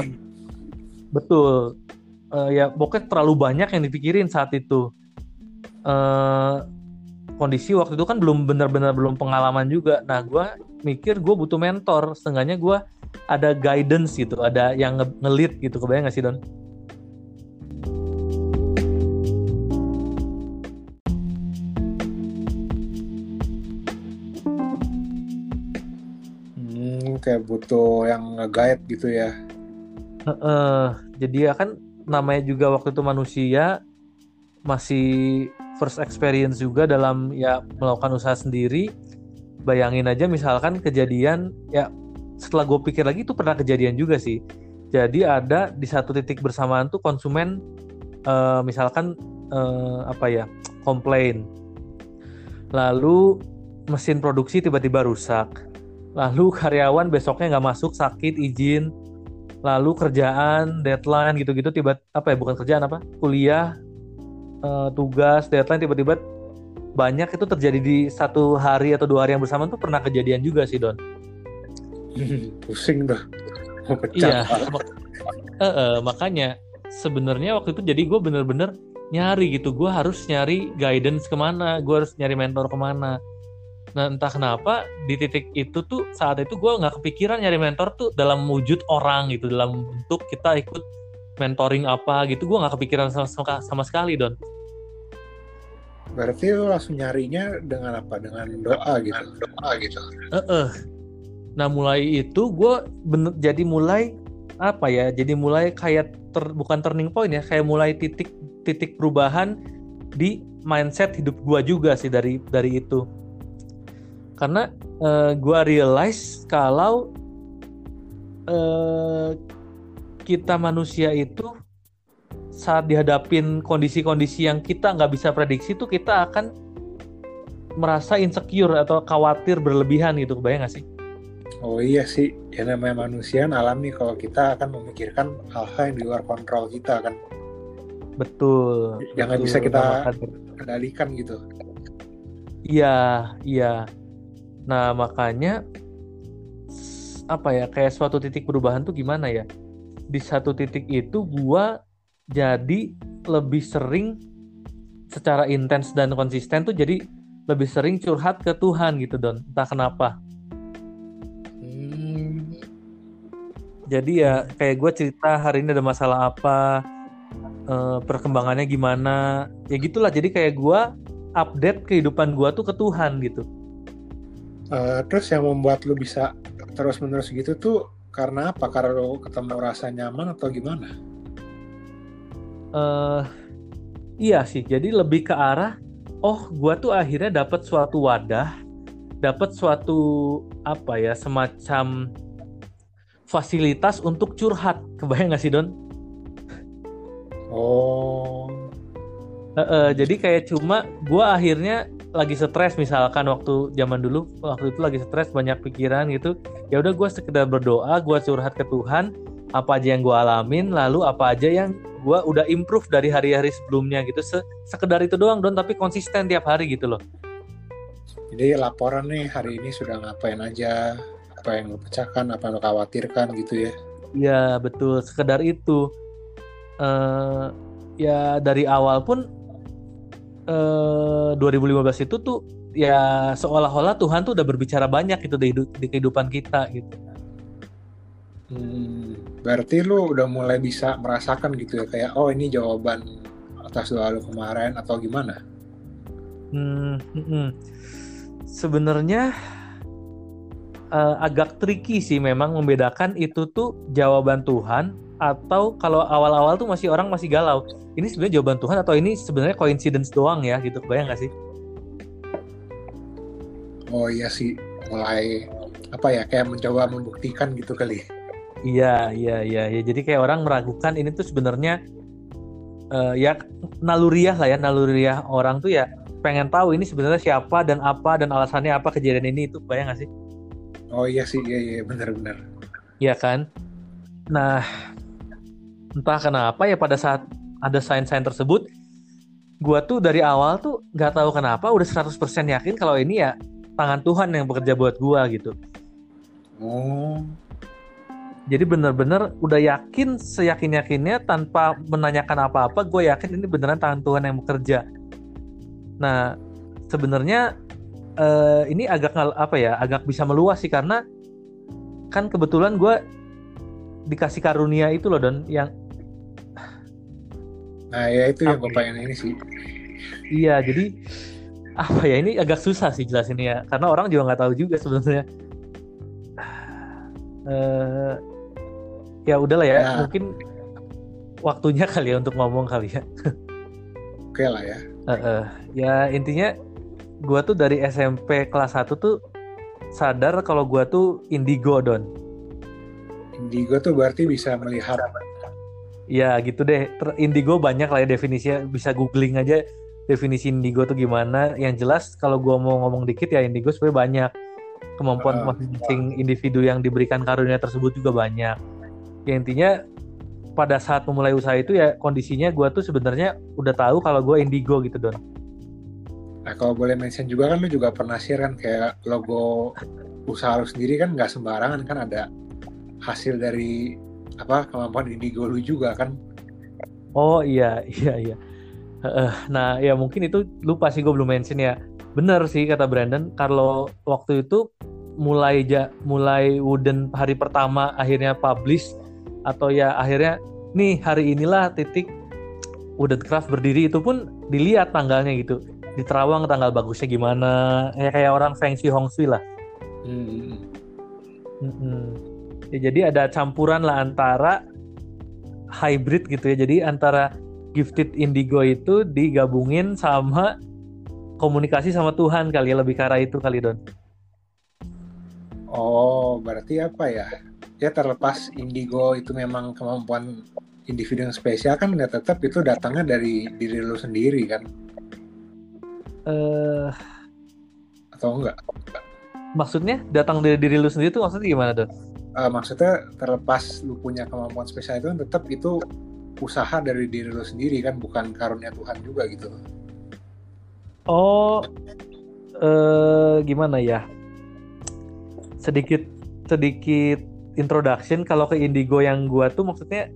Speaker 1: Betul. Uh, ya pokoknya terlalu banyak yang dipikirin saat itu. Uh, kondisi waktu itu kan belum benar-benar belum pengalaman juga. Nah gue mikir gue butuh mentor setengahnya gue ada guidance gitu ada yang ngelit gitu kebayang gak sih Don?
Speaker 2: kayak butuh yang nge-guide gitu ya.
Speaker 1: Uh, uh, jadi ya kan namanya juga waktu itu manusia masih first experience juga dalam ya melakukan usaha sendiri. Bayangin aja misalkan kejadian ya setelah gue pikir lagi itu pernah kejadian juga sih. Jadi ada di satu titik bersamaan tuh konsumen uh, misalkan uh, apa ya komplain. Lalu mesin produksi tiba-tiba rusak lalu karyawan besoknya nggak masuk sakit izin lalu kerjaan deadline gitu-gitu tiba apa ya bukan kerjaan apa kuliah uh, tugas deadline tiba-tiba banyak itu terjadi di satu hari atau dua hari yang bersamaan tuh pernah kejadian juga sih Don.
Speaker 2: Pusing dah.
Speaker 1: Iya. uh, uh, makanya sebenarnya waktu itu jadi gue bener-bener nyari gitu. Gue harus nyari guidance ke mana gue harus nyari mentor ke mana. Nah entah kenapa di titik itu tuh saat itu gue nggak kepikiran nyari mentor tuh dalam wujud orang gitu dalam bentuk kita ikut mentoring apa gitu. Gue nggak kepikiran sama, sama, sama sekali don
Speaker 2: Berarti lo langsung nyarinya dengan apa? Dengan doa gitu. Doa gitu.
Speaker 1: Uh -uh. Nah mulai itu gue bener jadi mulai apa ya? Jadi mulai kayak ter, bukan turning point ya, kayak mulai titik titik perubahan di mindset hidup gue juga sih dari dari itu. Karena uh, gue realize kalau uh, kita manusia itu saat dihadapin kondisi-kondisi yang kita nggak bisa prediksi tuh kita akan merasa insecure atau khawatir berlebihan gitu kebayang nggak sih?
Speaker 2: Oh iya sih, ya namanya manusia alami kalau kita akan memikirkan hal-hal yang di luar kontrol kita kan.
Speaker 1: Betul.
Speaker 2: Yang nggak bisa kita kendalikan gitu.
Speaker 1: Iya, iya. Nah makanya apa ya kayak suatu titik perubahan tuh gimana ya? Di satu titik itu gua jadi lebih sering secara intens dan konsisten tuh jadi lebih sering curhat ke Tuhan gitu don. Entah kenapa. Hmm. jadi ya kayak gue cerita hari ini ada masalah apa uh, perkembangannya gimana ya gitulah. Jadi kayak gue update kehidupan gue tuh ke Tuhan gitu.
Speaker 2: Uh, terus yang membuat lu bisa terus menerus gitu tuh karena apa? Karena lo ketemu rasa nyaman atau gimana
Speaker 1: uh, iya sih jadi lebih ke arah oh gue tuh akhirnya dapat suatu wadah dapat suatu apa ya semacam fasilitas untuk curhat kebayang gak sih Don?
Speaker 2: Oh.
Speaker 1: Uh, uh, jadi kayak cuma gue akhirnya lagi stres misalkan waktu zaman dulu waktu itu lagi stres banyak pikiran gitu ya udah gue sekedar berdoa gue curhat ke Tuhan apa aja yang gue alamin lalu apa aja yang gue udah improve dari hari-hari sebelumnya gitu. Se sekedar itu doang don tapi konsisten tiap hari gitu loh.
Speaker 2: Jadi laporan nih hari ini sudah ngapain aja apa yang lo pecahkan apa yang lo khawatirkan gitu ya?
Speaker 1: Iya betul. Sekedar itu. Uh, ya dari awal pun uh, eh, 2015 itu tuh ya seolah-olah Tuhan tuh udah berbicara banyak gitu di, di kehidupan kita gitu.
Speaker 2: Hmm berarti lu udah mulai bisa merasakan gitu ya kayak oh ini jawaban atas doa lu kemarin atau gimana?
Speaker 1: Hmm, hmm, hmm. sebenarnya uh, agak tricky sih memang membedakan itu tuh jawaban Tuhan atau kalau awal-awal tuh masih orang masih galau ini sebenarnya jawaban Tuhan atau ini sebenarnya coincidence doang ya gitu bayang gak sih?
Speaker 2: Oh iya sih mulai apa ya kayak mencoba membuktikan gitu kali.
Speaker 1: Iya, iya, iya, ya. Jadi kayak orang meragukan ini tuh sebenarnya uh, ya naluriah lah ya, naluriah orang tuh ya pengen tahu ini sebenarnya siapa dan apa dan alasannya apa kejadian ini itu bayang gak sih?
Speaker 2: Oh iya sih, iya iya benar-benar.
Speaker 1: Iya kan? Nah, entah kenapa ya pada saat ada sign-sign tersebut, gua tuh dari awal tuh nggak tahu kenapa udah 100% yakin kalau ini ya tangan Tuhan yang bekerja buat gua gitu.
Speaker 2: Oh
Speaker 1: jadi bener-bener udah yakin seyakin yakinnya tanpa menanyakan apa-apa gue yakin ini beneran tangan Tuhan yang bekerja. Nah sebenarnya uh, ini agak apa ya agak bisa meluas sih karena kan kebetulan gue dikasih karunia itu loh don yang
Speaker 2: nah ya itu yang gue pengen ini sih.
Speaker 1: Iya jadi apa ya ini agak susah sih jelasin ya karena orang juga nggak tahu juga sebenarnya. Uh, ya udahlah ya, ya. mungkin waktunya kali ya untuk ngomong kali ya.
Speaker 2: Oke lah ya.
Speaker 1: Uh, uh, ya intinya gue tuh dari SMP kelas 1 tuh sadar kalau gue tuh indigo don.
Speaker 2: Indigo tuh berarti bisa melihat.
Speaker 1: Ya gitu deh. Indigo banyak lah ya definisinya. Bisa googling aja definisi indigo tuh gimana. Yang jelas kalau gue mau ngomong dikit ya indigo sebenarnya banyak. Kemampuan masing-masing individu yang diberikan karunia tersebut juga banyak ya intinya pada saat memulai usaha itu ya kondisinya gue tuh sebenarnya udah tahu kalau gue indigo gitu don.
Speaker 2: Nah kalau boleh mention juga kan lu juga pernah share kan kayak logo usaha lu sendiri kan nggak sembarangan kan ada hasil dari apa kemampuan indigo lu juga kan.
Speaker 1: Oh iya iya iya. Uh, nah ya mungkin itu lupa sih gue belum mention ya. Bener sih kata Brandon kalau waktu itu mulai ja, mulai Wooden hari pertama akhirnya publish atau ya akhirnya nih hari inilah titik Wooden Craft berdiri itu pun dilihat tanggalnya gitu di Terawang tanggal bagusnya gimana ya kayak orang Feng Shui Hong Shui lah. Hmm. Hmm. Ya, jadi ada campuran lah antara hybrid gitu ya. Jadi antara gifted indigo itu digabungin sama komunikasi sama Tuhan kali ya lebih ke arah itu kali Don.
Speaker 2: Oh, berarti apa ya? Ya terlepas indigo itu memang kemampuan individu yang spesial kan ya tetap itu datangnya dari diri lo sendiri kan? Eh uh, atau enggak?
Speaker 1: Maksudnya datang dari diri lo sendiri itu maksudnya gimana, Don?
Speaker 2: Uh, maksudnya terlepas lu punya kemampuan spesial itu kan tetap itu usaha dari diri lo sendiri kan bukan karunia Tuhan juga gitu
Speaker 1: oh eh gimana ya sedikit sedikit introduction kalau ke indigo yang gua tuh maksudnya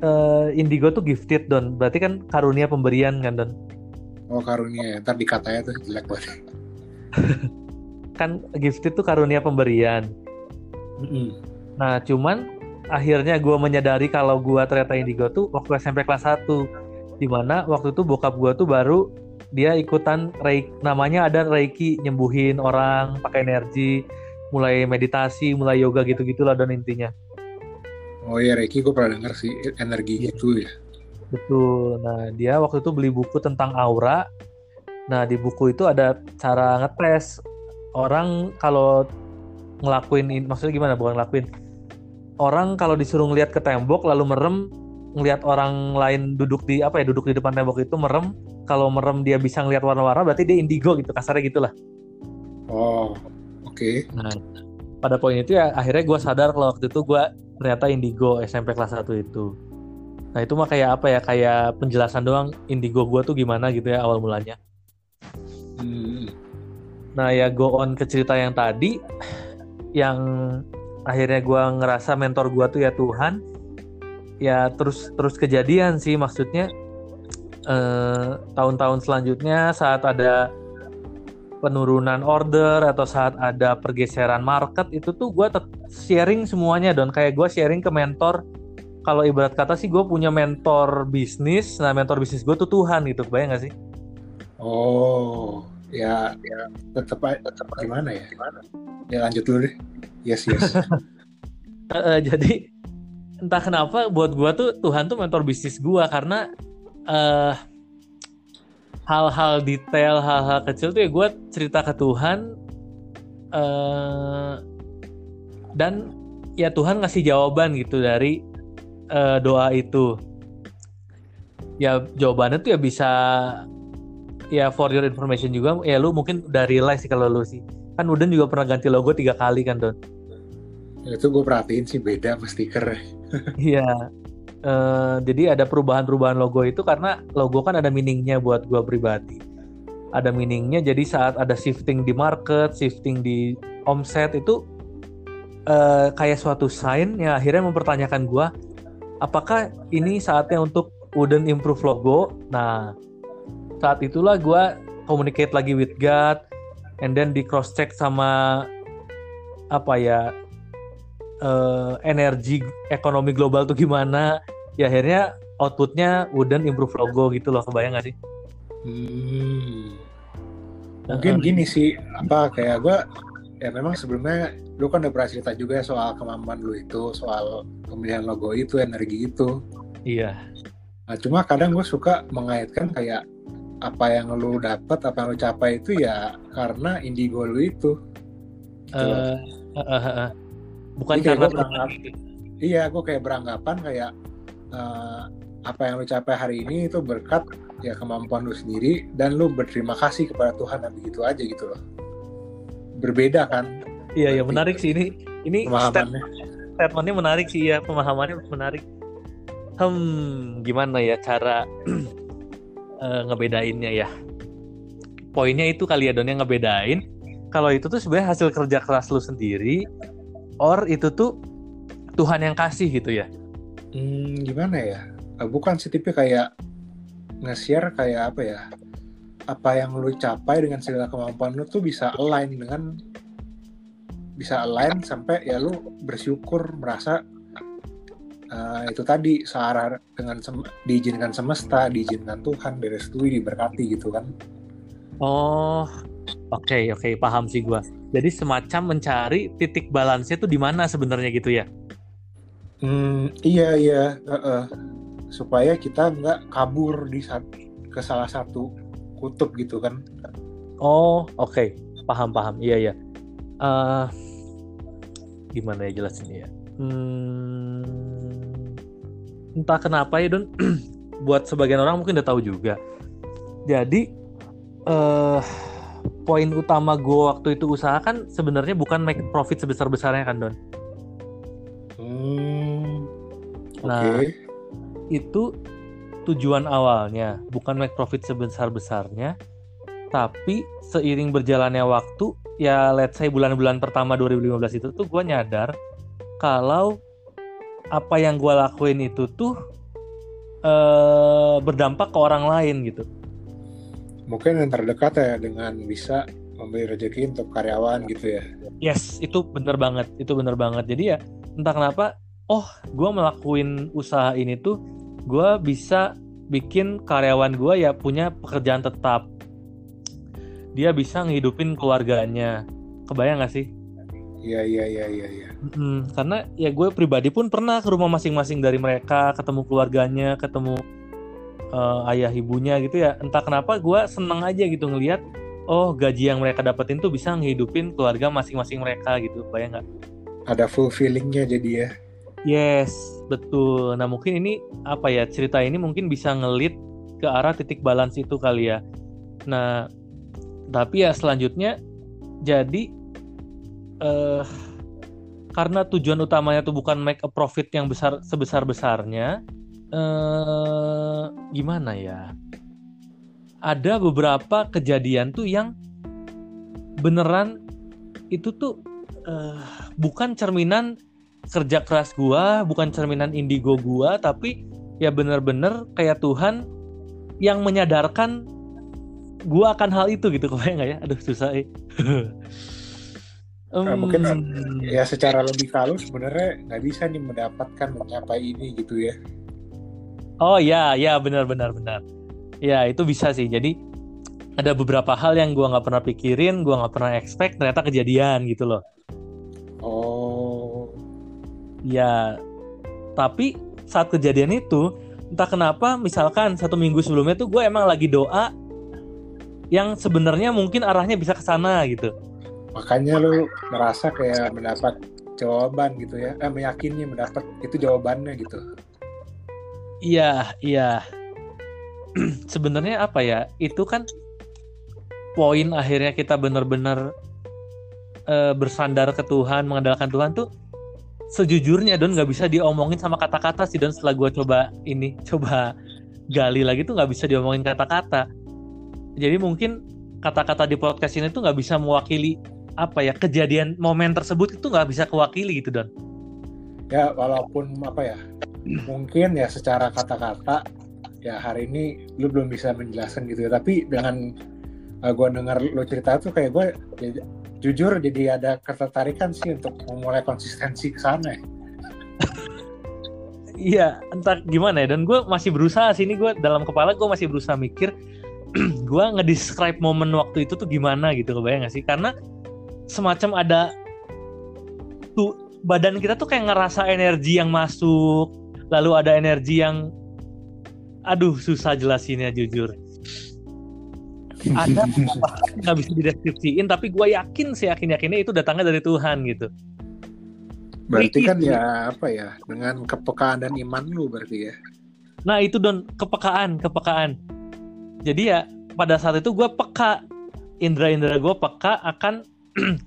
Speaker 1: uh, indigo tuh gifted don. Berarti kan karunia pemberian kan don?
Speaker 2: Oh karunia ya. Ntar dikatanya tuh jelek banget.
Speaker 1: Kan gifted tuh karunia pemberian. Mm -hmm. nah cuman akhirnya gue menyadari kalau gue ternyata indigo tuh waktu SMP kelas 1 di mana waktu itu bokap gue tuh baru dia ikutan reiki namanya ada reiki nyembuhin orang pakai energi mulai meditasi mulai yoga gitu gitulah dan intinya.
Speaker 2: Oh iya reiki gue pernah denger sih energi ya. gitu ya.
Speaker 1: Betul. Nah dia waktu itu beli buku tentang aura. Nah di buku itu ada cara ngetes orang kalau ngelakuin maksudnya gimana? Bukan ngelakuin. Orang kalau disuruh ngeliat ke tembok lalu merem ngelihat orang lain duduk di apa ya duduk di depan tembok itu merem. Kalau merem dia bisa ngelihat warna-warna berarti dia indigo gitu kasarnya gitulah.
Speaker 2: Oh oke okay.
Speaker 1: nah pada poin itu ya akhirnya gue sadar kalau waktu itu gue ternyata indigo SMP kelas 1 itu nah itu mah kayak apa ya kayak penjelasan doang indigo gue tuh gimana gitu ya awal mulanya hmm. nah ya go on ke cerita yang tadi yang akhirnya gue ngerasa mentor gue tuh ya Tuhan ya terus terus kejadian sih maksudnya eh, tahun-tahun selanjutnya saat ada penurunan order atau saat ada pergeseran market itu tuh gue sharing semuanya don. Kayak gue sharing ke mentor. Kalau ibarat kata sih gue punya mentor bisnis. Nah mentor bisnis gue tuh Tuhan gitu. Bayang gak sih?
Speaker 2: Oh ya ya tetap tetap gimana ya? Gimana? Ya lanjut dulu deh. Yes yes.
Speaker 1: Uh, jadi entah kenapa buat gua tuh Tuhan tuh mentor bisnis gua. Karena uh, hal-hal detail hal-hal kecil tuh ya gue cerita ke Tuhan uh, dan ya Tuhan ngasih jawaban gitu dari uh, doa itu. Ya jawabannya tuh ya bisa ya for your information juga ya lu mungkin udah realize sih kalau lu sih. Kan Uden juga pernah ganti logo tiga kali kan Don?
Speaker 2: Itu gue perhatiin sih beda sama stiker.
Speaker 1: Iya uh, jadi ada perubahan-perubahan logo itu karena logo kan ada meaningnya buat gue pribadi. Ada meaningnya jadi saat ada shifting di market shifting di omset itu uh, kayak suatu sign yang akhirnya mempertanyakan gue apakah ini saatnya untuk Uden improve logo? Nah saat itulah gue communicate lagi with God and then di cross check sama apa ya uh, energi ekonomi global tuh gimana ya akhirnya outputnya Wooden improve logo gitu loh kebayang gak sih?
Speaker 2: Hmm. Mungkin uh, gini sih apa kayak gue ya memang sebelumnya lu kan udah pernah cerita juga soal kemampuan lu itu soal pemilihan logo itu energi itu.
Speaker 1: Iya.
Speaker 2: Nah, cuma kadang gue suka mengaitkan kayak apa yang lu dapat apa yang lu capai itu ya karena indigo lu itu.
Speaker 1: Gitu uh, uh, uh, uh bukan
Speaker 2: Jadi karena beranggap, iya gue kayak beranggapan kayak uh, apa yang lu capai hari ini itu berkat ya kemampuan lu sendiri dan lu berterima kasih kepada Tuhan dan begitu aja gitu loh. Berbeda kan?
Speaker 1: Iya iya menarik sih. Ini ini pemahamannya. statementnya menarik sih ya. Pemahamannya menarik. Hmm gimana ya cara uh, ngebedainnya ya? Poinnya itu kali ya Don yang ngebedain kalau itu tuh sebenarnya hasil kerja keras lu sendiri or itu tuh Tuhan yang kasih gitu ya
Speaker 2: hmm, gimana ya eh, bukan sih tipe kayak nge-share kayak apa ya apa yang lu capai dengan segala kemampuan lu tuh bisa align dengan bisa align sampai ya lu bersyukur merasa uh, itu tadi searah dengan sem diizinkan semesta, diizinkan Tuhan, direstui, diberkati gitu kan.
Speaker 1: Oh, oke okay, oke okay, paham sih gua. Jadi semacam mencari titik balansnya tuh di mana sebenarnya gitu ya?
Speaker 2: Hmm, iya iya, uh -uh. supaya kita nggak kabur di saat ke salah satu kutub gitu kan.
Speaker 1: Oh, oke, okay. paham paham. Iya iya. Uh, gimana ya jelasin ya? Hmm, entah kenapa ya Don buat sebagian orang mungkin udah tahu juga jadi uh, poin utama gue waktu itu usaha kan sebenarnya bukan make profit sebesar besarnya kan Don
Speaker 2: hmm,
Speaker 1: nah okay. itu tujuan awalnya bukan make profit sebesar besarnya tapi seiring berjalannya waktu ya let's say bulan-bulan pertama 2015 itu tuh gue nyadar kalau apa yang gue lakuin itu tuh uh, berdampak ke orang lain gitu.
Speaker 2: Mungkin yang terdekat ya dengan bisa memberi rezeki untuk karyawan gitu ya.
Speaker 1: Yes, itu bener banget, itu bener banget. Jadi ya entah kenapa, oh gue melakuin usaha ini tuh, gue bisa bikin karyawan gue ya punya pekerjaan tetap. Dia bisa ngehidupin keluarganya. Kebayang gak sih?
Speaker 2: Iya iya iya iya. Ya.
Speaker 1: Hmm, karena ya gue pribadi pun pernah ke rumah masing-masing dari mereka, ketemu keluarganya, ketemu uh, ayah ibunya gitu ya. Entah kenapa gue seneng aja gitu ngelihat, oh gaji yang mereka dapetin tuh bisa ngehidupin keluarga masing-masing mereka gitu, bayang nggak?
Speaker 2: Ada fulfillingnya jadi ya.
Speaker 1: Yes, betul. Nah mungkin ini apa ya cerita ini mungkin bisa ngelit ke arah titik balance itu kali ya. Nah tapi ya selanjutnya jadi uh, karena tujuan utamanya tuh bukan make a profit yang besar sebesar besarnya uh, gimana ya ada beberapa kejadian tuh yang beneran itu tuh uh, bukan cerminan kerja keras gua bukan cerminan indigo gua tapi ya bener-bener kayak Tuhan yang menyadarkan gua akan hal itu gitu kebayang nggak ya aduh susah eh.
Speaker 2: Um, nah, mungkin ya secara lebih halus sebenarnya nggak bisa nih mendapatkan mencapai ini gitu ya.
Speaker 1: Oh ya, ya benar-benar benar. Ya itu bisa sih. Jadi ada beberapa hal yang gue nggak pernah pikirin, gue nggak pernah expect, ternyata kejadian gitu loh.
Speaker 2: Oh.
Speaker 1: Ya, tapi saat kejadian itu entah kenapa, misalkan satu minggu sebelumnya tuh gue emang lagi doa yang sebenarnya mungkin arahnya bisa ke sana gitu.
Speaker 2: Makanya lu merasa kayak mendapat jawaban gitu ya eh meyakini mendapat itu jawabannya gitu.
Speaker 1: Iya iya. Sebenarnya apa ya itu kan poin akhirnya kita benar-benar uh, bersandar ke Tuhan mengandalkan Tuhan tuh sejujurnya don nggak bisa diomongin sama kata-kata sih don setelah gue coba ini coba gali lagi tuh nggak bisa diomongin kata-kata. Jadi mungkin kata-kata di podcast ini tuh nggak bisa mewakili apa ya kejadian momen tersebut itu nggak bisa kewakili gitu don.
Speaker 2: Ya walaupun apa ya mungkin ya secara kata-kata ya hari ini lu belum bisa menjelaskan gitu ya. Tapi dengan uh, eh, gue dengar lu cerita tuh kayak gue ya, jujur jadi ada ketertarikan sih untuk memulai konsistensi ke sana ya.
Speaker 1: Iya, entah gimana ya. Dan gue masih berusaha sih ini gue dalam kepala gue masih berusaha mikir gue ngedescribe momen waktu itu tuh gimana gitu, kebayang gak sih? Karena semacam ada tuh badan kita tuh kayak ngerasa energi yang masuk lalu ada energi yang aduh susah jelasinnya jujur ada nggak bisa dideskripsiin tapi gue yakin sih yakin yakinnya itu datangnya dari Tuhan gitu.
Speaker 2: Berarti kan ya apa ya dengan kepekaan dan iman lu berarti ya.
Speaker 1: Nah itu don kepekaan kepekaan. Jadi ya pada saat itu gue peka. Indera-indera gue peka akan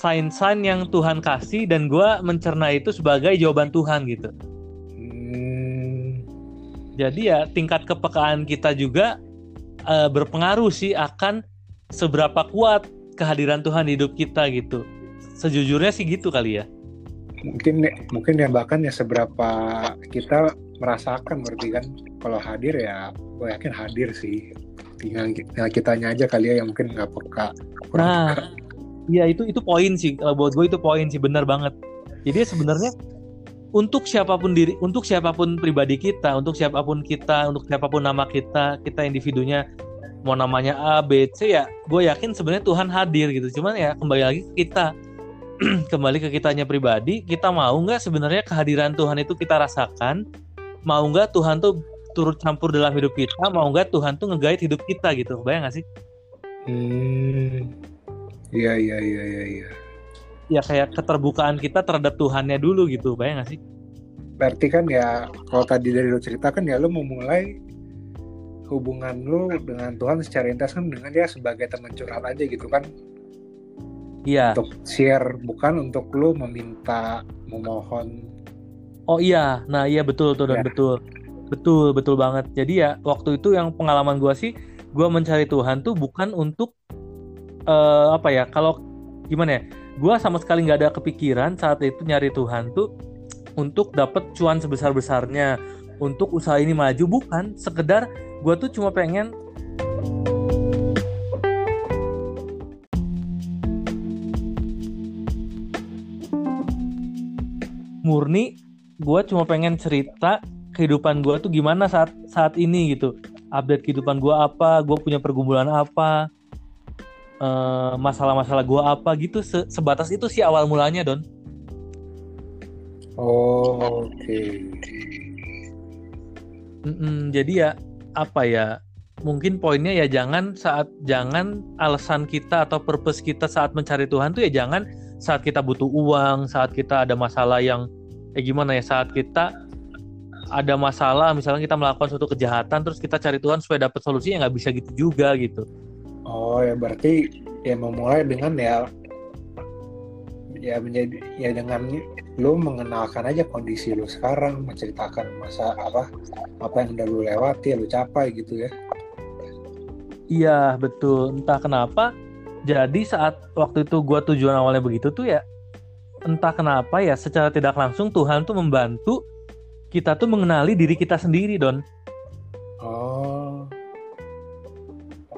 Speaker 1: sign-sign yang Tuhan kasih dan gue mencerna itu sebagai jawaban Tuhan gitu. Hmm. Jadi ya tingkat kepekaan kita juga uh, berpengaruh sih akan seberapa kuat kehadiran Tuhan di hidup kita gitu. Sejujurnya sih gitu kali ya.
Speaker 2: Mungkin mungkin ya bahkan ya seberapa kita merasakan berarti kan kalau hadir ya gue yakin hadir sih tinggal, tinggal kitanya aja kali ya yang mungkin nggak peka kurang
Speaker 1: Nah,
Speaker 2: peka.
Speaker 1: Iya itu itu poin sih kalau buat gue itu poin sih benar banget. Jadi sebenarnya untuk siapa pun diri, untuk siapa pun pribadi kita, untuk siapa pun kita, untuk siapa pun nama kita, kita individunya mau namanya A, B, C ya, gue yakin sebenarnya Tuhan hadir gitu. Cuman ya kembali lagi ke kita, kembali ke kitanya pribadi, kita mau nggak sebenarnya kehadiran Tuhan itu kita rasakan, mau nggak Tuhan tuh turut campur dalam hidup kita, mau nggak Tuhan tuh nge hidup kita gitu, bayang nggak sih?
Speaker 2: Hmm, iya iya iya iya. iya.
Speaker 1: Ya kayak keterbukaan kita terhadap Tuhannya dulu gitu, bayang gak sih?
Speaker 2: Berarti kan ya kalau tadi dari lo cerita kan ya lo memulai hubungan lo dengan Tuhan secara intens kan dengan dia sebagai teman curhat aja gitu kan
Speaker 1: Iya.
Speaker 2: untuk share bukan untuk lo meminta memohon
Speaker 1: Oh iya, nah iya betul tuh dan
Speaker 2: Ya.
Speaker 1: betul, betul betul banget. Jadi ya waktu itu yang pengalaman gua sih, gua mencari Tuhan tuh bukan untuk eh, apa ya? Kalau gimana ya? Gua sama sekali nggak ada kepikiran saat itu nyari Tuhan tuh untuk dapet cuan sebesar besarnya, untuk usaha ini maju bukan. Sekedar gua tuh cuma pengen murni gue cuma pengen cerita kehidupan gue tuh gimana saat saat ini gitu update kehidupan gue apa gue punya pergumulan apa eh, masalah-masalah gue apa gitu Se- sebatas itu sih awal mulanya don.
Speaker 2: Oh, oke.
Speaker 1: Mm-mm, jadi ya apa ya mungkin poinnya ya jangan saat jangan alasan kita atau purpose kita saat mencari Tuhan tuh ya jangan saat kita butuh uang saat kita ada masalah yang eh gimana ya saat kita ada masalah misalnya kita melakukan suatu kejahatan terus kita cari Tuhan supaya dapat solusi ya nggak bisa gitu juga gitu
Speaker 2: oh ya berarti ya memulai dengan ya ya menjadi ya dengan lo mengenalkan aja kondisi lo sekarang menceritakan masa apa apa yang udah lo lewati lo capai gitu ya
Speaker 1: Iya betul. Entah kenapa. Jadi saat waktu itu gua tujuan awalnya begitu tuh ya, entah kenapa ya secara tidak langsung Tuhan tuh membantu kita tuh mengenali diri kita sendiri don.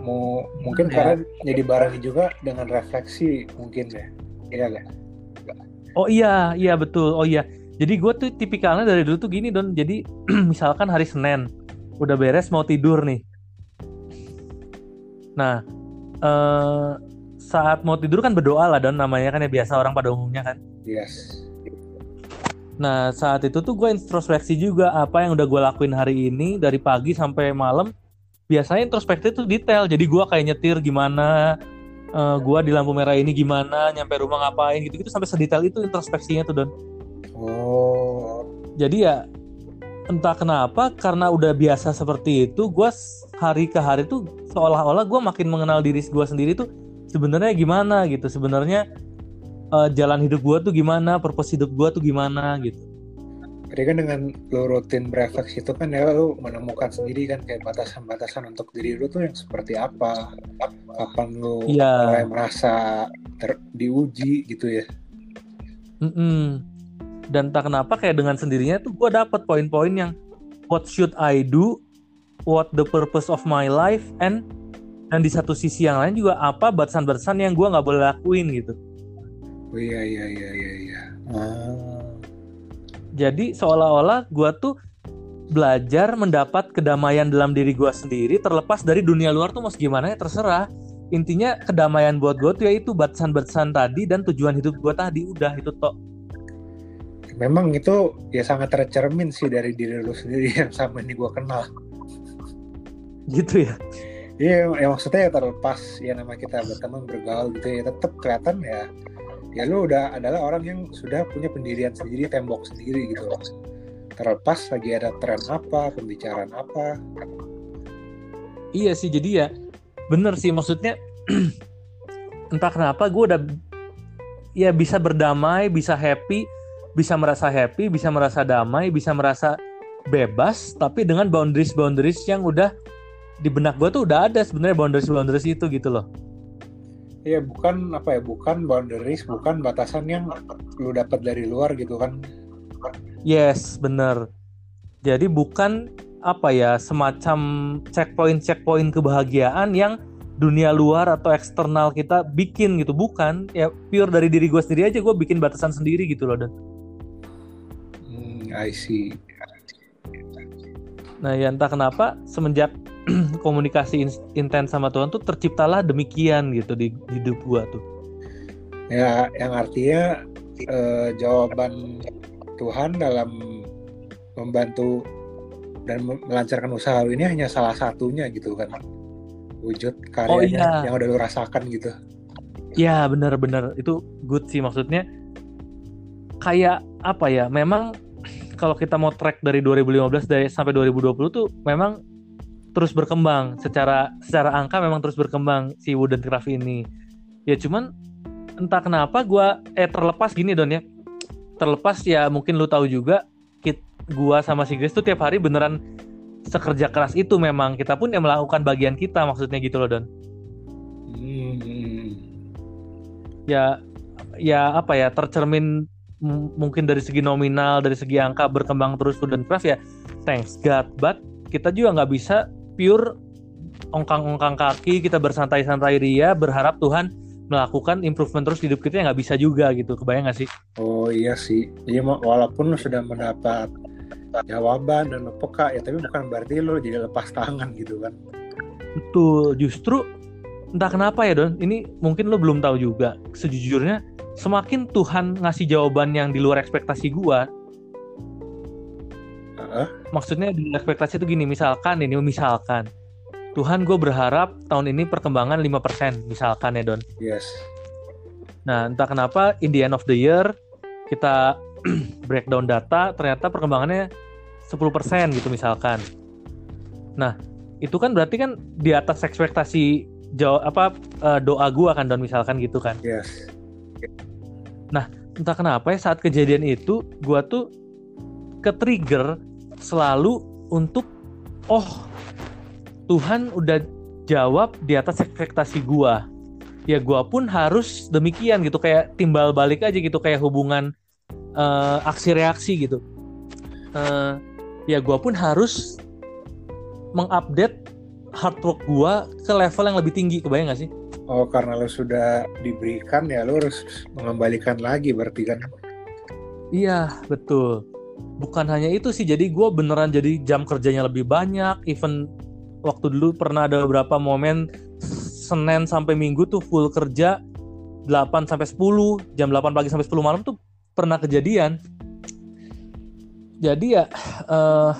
Speaker 2: Mau mungkin
Speaker 1: Ya.
Speaker 2: karena jadi barengi juga dengan refleksi mungkin ya iya gak
Speaker 1: Oh iya iya betul. Oh iya. Jadi gue tuh tipikalnya dari dulu tuh gini don. Jadi misalkan hari Senin udah beres mau tidur nih. Nah eh, saat mau tidur kan berdoa lah don namanya kan ya biasa orang pada umumnya kan.
Speaker 2: yes
Speaker 1: Nah, saat itu tuh gue introspeksi juga apa yang udah gue lakuin hari ini dari pagi sampai malam. Biasanya introspeksi itu detail. Jadi gue kayak nyetir gimana, eh gue di lampu merah ini gimana, nyampe rumah ngapain gitu-gitu sampai sedetail itu introspeksinya tuh Don.
Speaker 2: oh
Speaker 1: Jadi ya entah kenapa karena udah biasa seperti itu, gue hari ke hari tuh seolah-olah gue makin mengenal diri gue sendiri tuh sebenarnya gimana gitu. Sebenarnya eh, jalan hidup gue tuh gimana, purpose hidup gue tuh gimana gitu.
Speaker 2: Jadi kan dengan lo rutin berefleksi itu kan ya lo menemukan sendiri kan kayak batasan-batasan untuk diri lo tuh yang seperti apa, kapan lo
Speaker 1: Iya.
Speaker 2: mulai merasa ter- diuji gitu ya.
Speaker 1: Mm-mm. Dan tak kenapa kayak dengan sendirinya tuh gue dapet poin-poin yang what should I do, what the purpose of my life, and dan di satu sisi yang lain juga apa batasan-batasan yang gue nggak boleh lakuin gitu.
Speaker 2: Oh iya iya iya iya iya. Ah.
Speaker 1: Jadi seolah-olah gue tuh belajar mendapat kedamaian dalam diri gue sendiri terlepas dari dunia luar tuh mau gimana ya terserah. Intinya kedamaian buat gue tuh yaitu batasan-batasan tadi dan tujuan hidup gue tadi udah itu tok.
Speaker 2: Memang itu ya sangat tercermin sih dari diri lo sendiri yang sama ini gue kenal.
Speaker 1: Gitu ya.
Speaker 2: Iya, ya maksudnya ya terlepas ya nama kita berteman bergaul gitu ya tetap kelihatan ya ya lu udah adalah orang yang sudah punya pendirian sendiri tembok sendiri gitu loh terlepas lagi ada tren apa pembicaraan apa
Speaker 1: Iya sih jadi ya bener sih maksudnya entah kenapa gue udah ya bisa berdamai, bisa happy, bisa merasa happy, bisa merasa damai, bisa merasa bebas, tapi dengan boundaries boundaries yang udah di benak gue tuh udah ada sebenarnya boundaries boundaries itu gitu loh.
Speaker 2: Ya bukan apa ya bukan boundaries bukan batasan yang lu dapat dari luar gitu kan.
Speaker 1: Yes bener. Jadi bukan apa ya semacam checkpoint checkpoint kebahagiaan yang dunia luar atau eksternal kita bikin gitu. Bukan. Ya pure dari diri gue sendiri aja gue bikin batasan sendiri gitu loh dan.
Speaker 2: Hmm, I see.
Speaker 1: Nah ya entah kenapa semenjak komunikasi intens sama Tuhan tuh terciptalah demikian gitu di, di hidup gue tuh
Speaker 2: ya yang artinya eh, jawaban Tuhan dalam membantu dan melancarkan usaha ini hanya salah satunya gitu kan wujud karyanya oh, iya. yang udah lu rasakan gitu.
Speaker 1: Ya benar-benar itu good sih maksudnya kayak apa ya memang kalau kita mau track dari 2015 dari sampai 2020 tuh memang terus berkembang. Secara secara angka memang terus berkembang si wooden craft ini. Ya cuman entah kenapa gue eh terlepas gini don ya. Terlepas ya mungkin lu tahu juga kit gua sama si Grace tuh tiap hari beneran sekerja keras itu memang. Kita pun yang melakukan bagian kita maksudnya gitu loh Don. Hmm. Ya ya apa ya tercermin mungkin dari segi nominal dari segi angka berkembang terus student craft ya thanks God. But kita juga nggak bisa pure ongkang-ongkang kaki kita bersantai-santai ria berharap Tuhan melakukan improvement terus hidup kita ya nggak bisa juga gitu. Kebayang nggak sih?
Speaker 2: Oh iya sih, iya walaupun sudah mendapat jawaban dan lo peka ya tapi bukan berarti lo jadi lepas tangan gitu kan.
Speaker 1: Betul. Justru entah kenapa ya Don. Ini mungkin lo belum tahu juga. Sejujurnya semakin Tuhan ngasih jawaban yang di luar ekspektasi gua maksudnya di ekspektasi itu gini misalkan ini misalkan Tuhan gue berharap tahun ini perkembangan 5% misalkan ya Don
Speaker 2: yes
Speaker 1: nah entah kenapa in the end of the year kita breakdown data ternyata perkembangannya 10% gitu misalkan. Nah, itu kan berarti kan di atas ekspektasi jauh apa uh, doa gua kan dan misalkan gitu kan.
Speaker 2: Yes.
Speaker 1: Nah, entah kenapa ya saat kejadian itu gua tuh ke trigger selalu untuk oh Tuhan udah jawab di atas ekspektasi gua. Ya gua pun harus demikian gitu kayak timbal balik aja gitu kayak hubungan uh, aksi reaksi gitu. Uh, ya gue pun harus mengupdate hard work gue ke level yang lebih tinggi kebayang gak sih?
Speaker 2: Oh karena lo sudah diberikan ya lo harus mengembalikan lagi berarti kan?
Speaker 1: Iya betul. Bukan hanya itu sih jadi gue beneran jadi jam kerjanya lebih banyak. Even waktu dulu pernah ada beberapa momen Senin sampai Minggu tuh full kerja 8 sampai 10 jam 8 pagi sampai 10 malam tuh pernah kejadian jadi ya uh,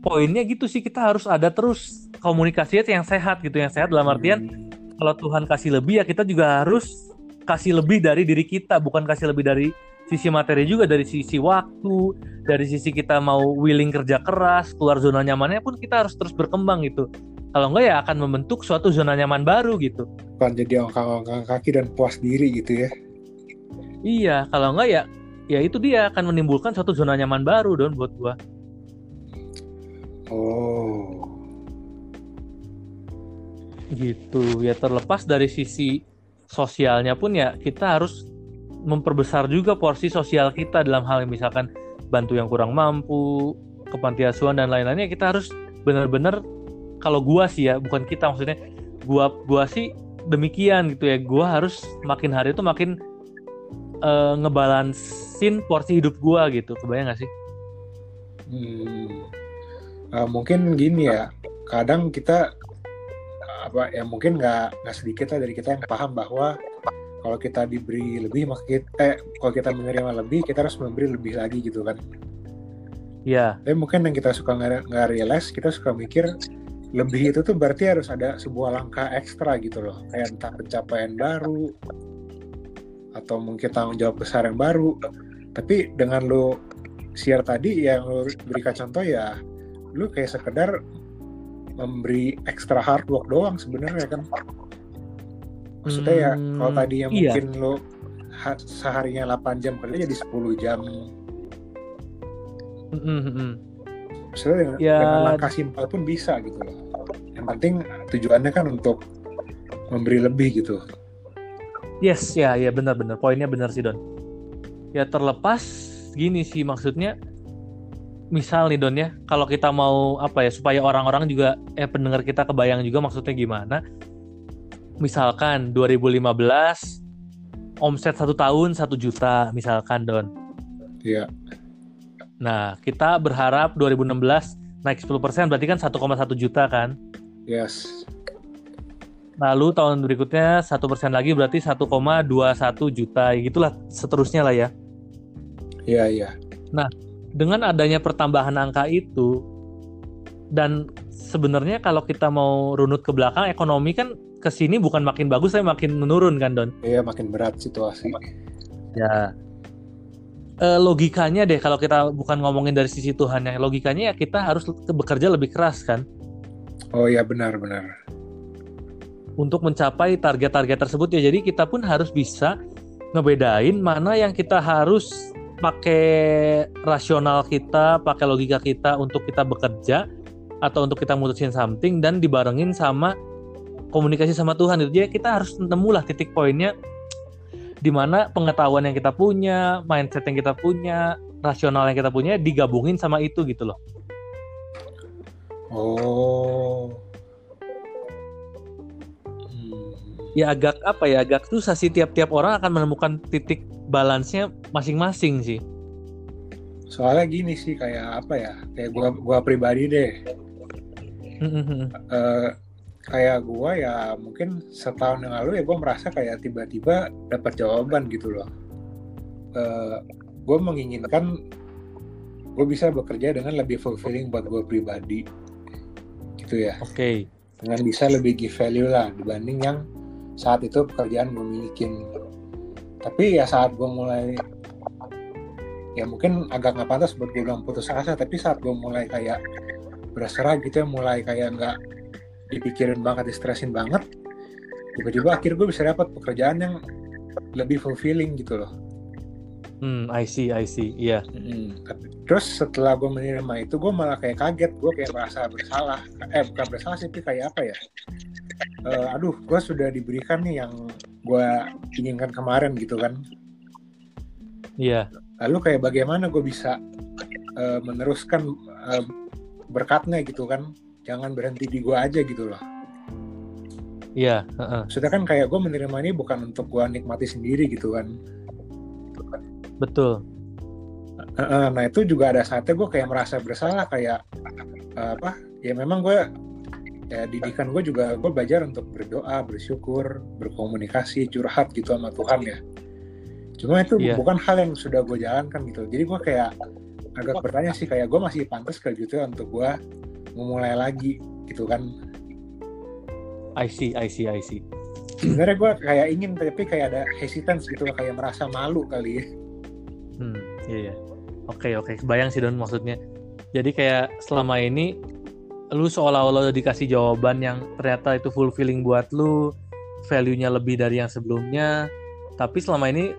Speaker 1: poinnya gitu sih kita harus ada terus komunikasi yang sehat gitu yang sehat dalam artian hmm. kalau Tuhan kasih lebih ya kita juga harus kasih lebih dari diri kita bukan kasih lebih dari sisi materi juga dari sisi waktu dari sisi kita mau willing kerja keras keluar zona nyamannya pun kita harus terus berkembang gitu kalau enggak ya akan membentuk suatu zona nyaman baru gitu
Speaker 2: bukan jadi ongkang-ongkang kaki dan puas diri gitu ya
Speaker 1: iya kalau enggak ya ya itu dia akan menimbulkan suatu zona nyaman baru don buat gua.
Speaker 2: Oh.
Speaker 1: Gitu ya terlepas dari sisi sosialnya pun ya kita harus memperbesar juga porsi sosial kita dalam hal misalkan bantu yang kurang mampu, kepantiasuhan dan lain-lainnya. Kita harus benar-benar kalau gua sih ya bukan kita maksudnya gua gua sih demikian gitu ya. Gua harus makin hari itu makin uh, ngebalansin porsi hidup gua gitu. Kebayang gak sih?
Speaker 2: Hmm. uh, mungkin gini ya. Kadang kita apa ya mungkin nggak nggak sedikit lah dari kita yang paham bahwa kalau kita diberi lebih maka kita eh kalau kita menerima lebih kita harus memberi lebih lagi gitu kan.
Speaker 1: Ya
Speaker 2: tapi mungkin yang kita suka nggak realize kita suka mikir lebih itu tuh berarti harus ada sebuah langkah ekstra gitu loh. Kayak entah pencapaian baru atau mungkin tanggung jawab besar yang baru. Tapi dengan lo share tadi yang lo berikan contoh ya lo kayak sekedar memberi extra hard work doang sebenarnya kan maksudnya ya hmm, kalau tadi yang iya. mungkin lo seharinya 8 jam kerja jadi 10 jam
Speaker 1: mm-hmm.
Speaker 2: maksudnya dengan, ya. dengan langkah simpel pun bisa gitu loh yang penting tujuannya kan untuk memberi lebih gitu
Speaker 1: Yes, ya, ya benar-benar. Poinnya benar sih Don. Ya terlepas gini sih maksudnya misal nih Don ya, kalau kita mau apa ya supaya orang-orang juga eh pendengar kita kebayang juga maksudnya gimana. Misalkan 2015 omset satu tahun satu juta misalkan Don.
Speaker 2: Iya.
Speaker 1: Nah kita berharap 2016 naik 10% berarti kan 1,1 juta kan.
Speaker 2: Yes.
Speaker 1: Lalu tahun berikutnya satu persen lagi berarti 1,21 juta, gitulah seterusnya lah ya.
Speaker 2: Iya iya.
Speaker 1: Nah dengan adanya pertambahan angka itu dan sebenarnya kalau kita mau runut ke belakang ekonomi kan ke sini bukan makin bagus tapi makin menurun kan Don.
Speaker 2: Iya makin berat situasi.
Speaker 1: Ya. E, logikanya deh kalau kita bukan ngomongin dari sisi Tuhan ya logikanya ya kita harus bekerja lebih keras kan.
Speaker 2: Oh iya benar benar.
Speaker 1: Untuk mencapai target-target tersebut ya jadi kita pun harus bisa ngebedain mana yang kita harus pakai rasional kita, pakai logika kita untuk kita bekerja atau untuk kita mutusin something dan dibarengin sama komunikasi sama Tuhan itu. Jadi kita harus nemulah titik poinnya di mana pengetahuan yang kita punya, mindset yang kita punya, rasional yang kita punya digabungin sama itu gitu loh.
Speaker 2: Oh.
Speaker 1: Hmm. Ya agak apa ya agak susah sih tiap-tiap orang akan menemukan titik balance-nya masing-masing sih.
Speaker 2: Soalnya gini sih kayak apa ya? Kayak gua gua pribadi deh. uh, kayak gua ya mungkin setahun yang lalu ya gua merasa kayak tiba-tiba dapat jawaban gitu loh. Uh, gue menginginkan gue bisa bekerja dengan lebih fulfilling buat gue pribadi gitu ya.
Speaker 1: Oke. Okay.
Speaker 2: Dengan bisa lebih give value lah dibanding yang saat itu pekerjaan gue milikin tapi ya saat gue mulai ya mungkin agak nggak pantas buat gue bilang putus asa tapi saat gue mulai kayak berserah gitu ya mulai kayak nggak dipikirin banget distresin banget tiba-tiba akhir gue bisa dapat pekerjaan yang lebih fulfilling gitu loh.
Speaker 1: Hmm I see I see iya. Yeah.
Speaker 2: hmm, terus setelah gue menerima itu gue malah kayak kaget gue kayak merasa bersalah. Eh bukan bersalah sih tapi kayak apa ya? Uh, aduh gue sudah diberikan nih yang gue inginkan kemarin gitu kan.
Speaker 1: Iya.
Speaker 2: Lalu kayak bagaimana gue bisa uh, meneruskan uh, berkatnya gitu kan jangan berhenti di gue aja gitu loh.
Speaker 1: Iya uh -uh.
Speaker 2: sudah kan kayak gue menerima ini bukan untuk gue nikmati sendiri gitu kan.
Speaker 1: Betul.
Speaker 2: Uh, nah itu juga ada saatnya gue kayak merasa bersalah kayak uh, apa ya memang gue ya didikan gue juga gue belajar untuk berdoa bersyukur berkomunikasi curhat gitu sama Tuhan ya. Cuma itu yeah. bukan hal yang sudah gue jalankan gitu. Jadi gue kayak agak bertanya sih kayak gue masih pantas ke gitu ya untuk gue memulai lagi gitu kan.
Speaker 1: I see I see I see.
Speaker 2: Sebenarnya gue kayak ingin tapi kayak ada hesitance gitu kayak merasa malu kali ya.
Speaker 1: Hmm iya yeah, oke oke. Kebayang sih don maksudnya. Jadi kayak selama ini lu seolah-olah udah dikasih jawaban yang ternyata itu fulfilling buat lu, value-nya lebih dari yang sebelumnya. Tapi selama ini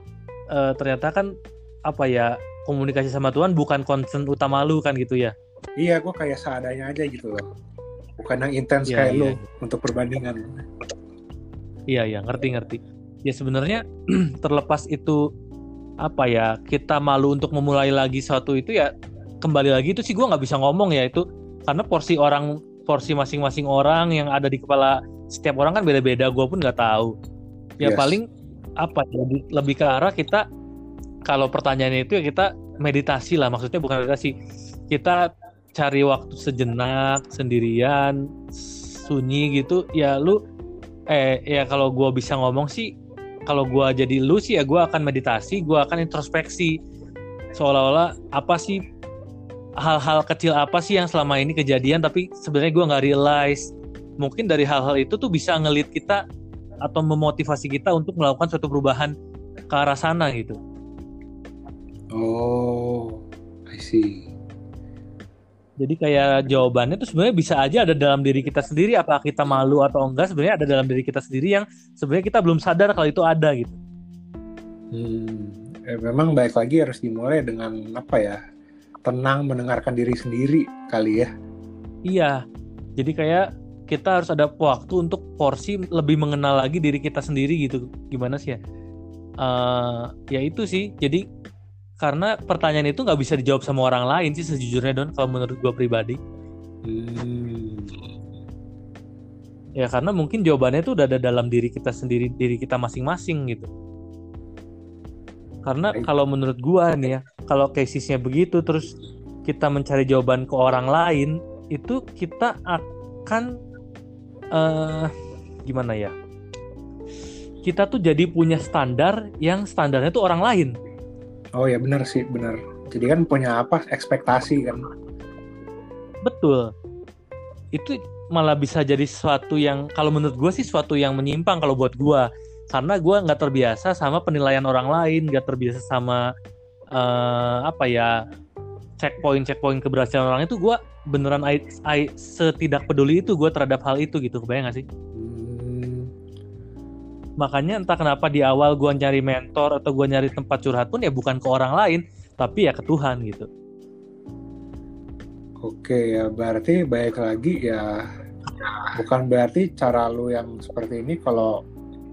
Speaker 1: uh, ternyata kan apa ya komunikasi sama Tuhan bukan concern utama lu kan gitu ya?
Speaker 2: Iya, gue kayak seadanya aja gitu loh. Bukan yang intens ya, kayak lu iya. untuk perbandingan.
Speaker 1: Iya, iya, ngerti-ngerti. Ya sebenarnya terlepas itu apa ya kita malu untuk memulai lagi suatu itu ya kembali lagi itu sih gue nggak bisa ngomong ya itu karena porsi orang porsi masing-masing orang yang ada di kepala setiap orang kan beda-beda gue pun nggak tahu ya yes. paling apa ya, lebih, lebih ke arah kita kalau pertanyaannya itu ya kita meditasi lah maksudnya bukan meditasi kita cari waktu sejenak sendirian sunyi gitu ya lu eh ya kalau gue bisa ngomong sih kalau gue jadi lu sih ya gue akan meditasi gue akan introspeksi seolah-olah apa sih hal-hal kecil apa sih yang selama ini kejadian tapi sebenarnya gue nggak realize mungkin dari hal-hal itu tuh bisa ngelit kita atau memotivasi kita untuk melakukan suatu perubahan ke arah sana gitu.
Speaker 2: Oh, I see.
Speaker 1: Jadi kayak jawabannya tuh sebenarnya bisa aja ada dalam diri kita sendiri apa kita malu atau enggak sebenarnya ada dalam diri kita sendiri yang sebenarnya kita belum sadar kalau itu ada gitu.
Speaker 2: Hmm, eh, memang baik lagi harus dimulai dengan apa ya tenang mendengarkan diri sendiri kali ya.
Speaker 1: Iya. Jadi kayak kita harus ada waktu untuk porsi lebih mengenal lagi diri kita sendiri gitu. Gimana sih ya? Uh, ya itu sih. Jadi karena pertanyaan itu nggak bisa dijawab sama orang lain sih sejujurnya don kalau menurut gue pribadi.
Speaker 2: Hmm.
Speaker 1: ya karena mungkin jawabannya itu udah ada dalam diri kita sendiri diri kita masing-masing gitu. Karena kalau menurut gua nih ya kalau casesnya begitu terus kita mencari jawaban ke orang lain itu kita akan eh gimana ya? Kita tuh jadi punya standar yang standarnya tuh orang lain
Speaker 2: Oh ya benar sih benar. Jadi kan punya apa ekspektasi kan.
Speaker 1: betul itu malah bisa jadi sesuatu yang kalau menurut gue sih sesuatu yang menyimpang kalau buat gua karena gua nggak terbiasa sama penilaian orang lain nggak terbiasa sama eh, apa ya checkpoint checkpoint keberhasilan orang itu gua beneran I, I- setidak peduli itu gue terhadap hal itu gitu kebayang gak sih. Makanya entah kenapa di awal gua nyari mentor atau gua nyari tempat curhat pun ya bukan ke orang lain tapi ya ke Tuhan gitu
Speaker 2: Oke ya berarti baik lagi ya bukan berarti cara lu yang seperti ini kalau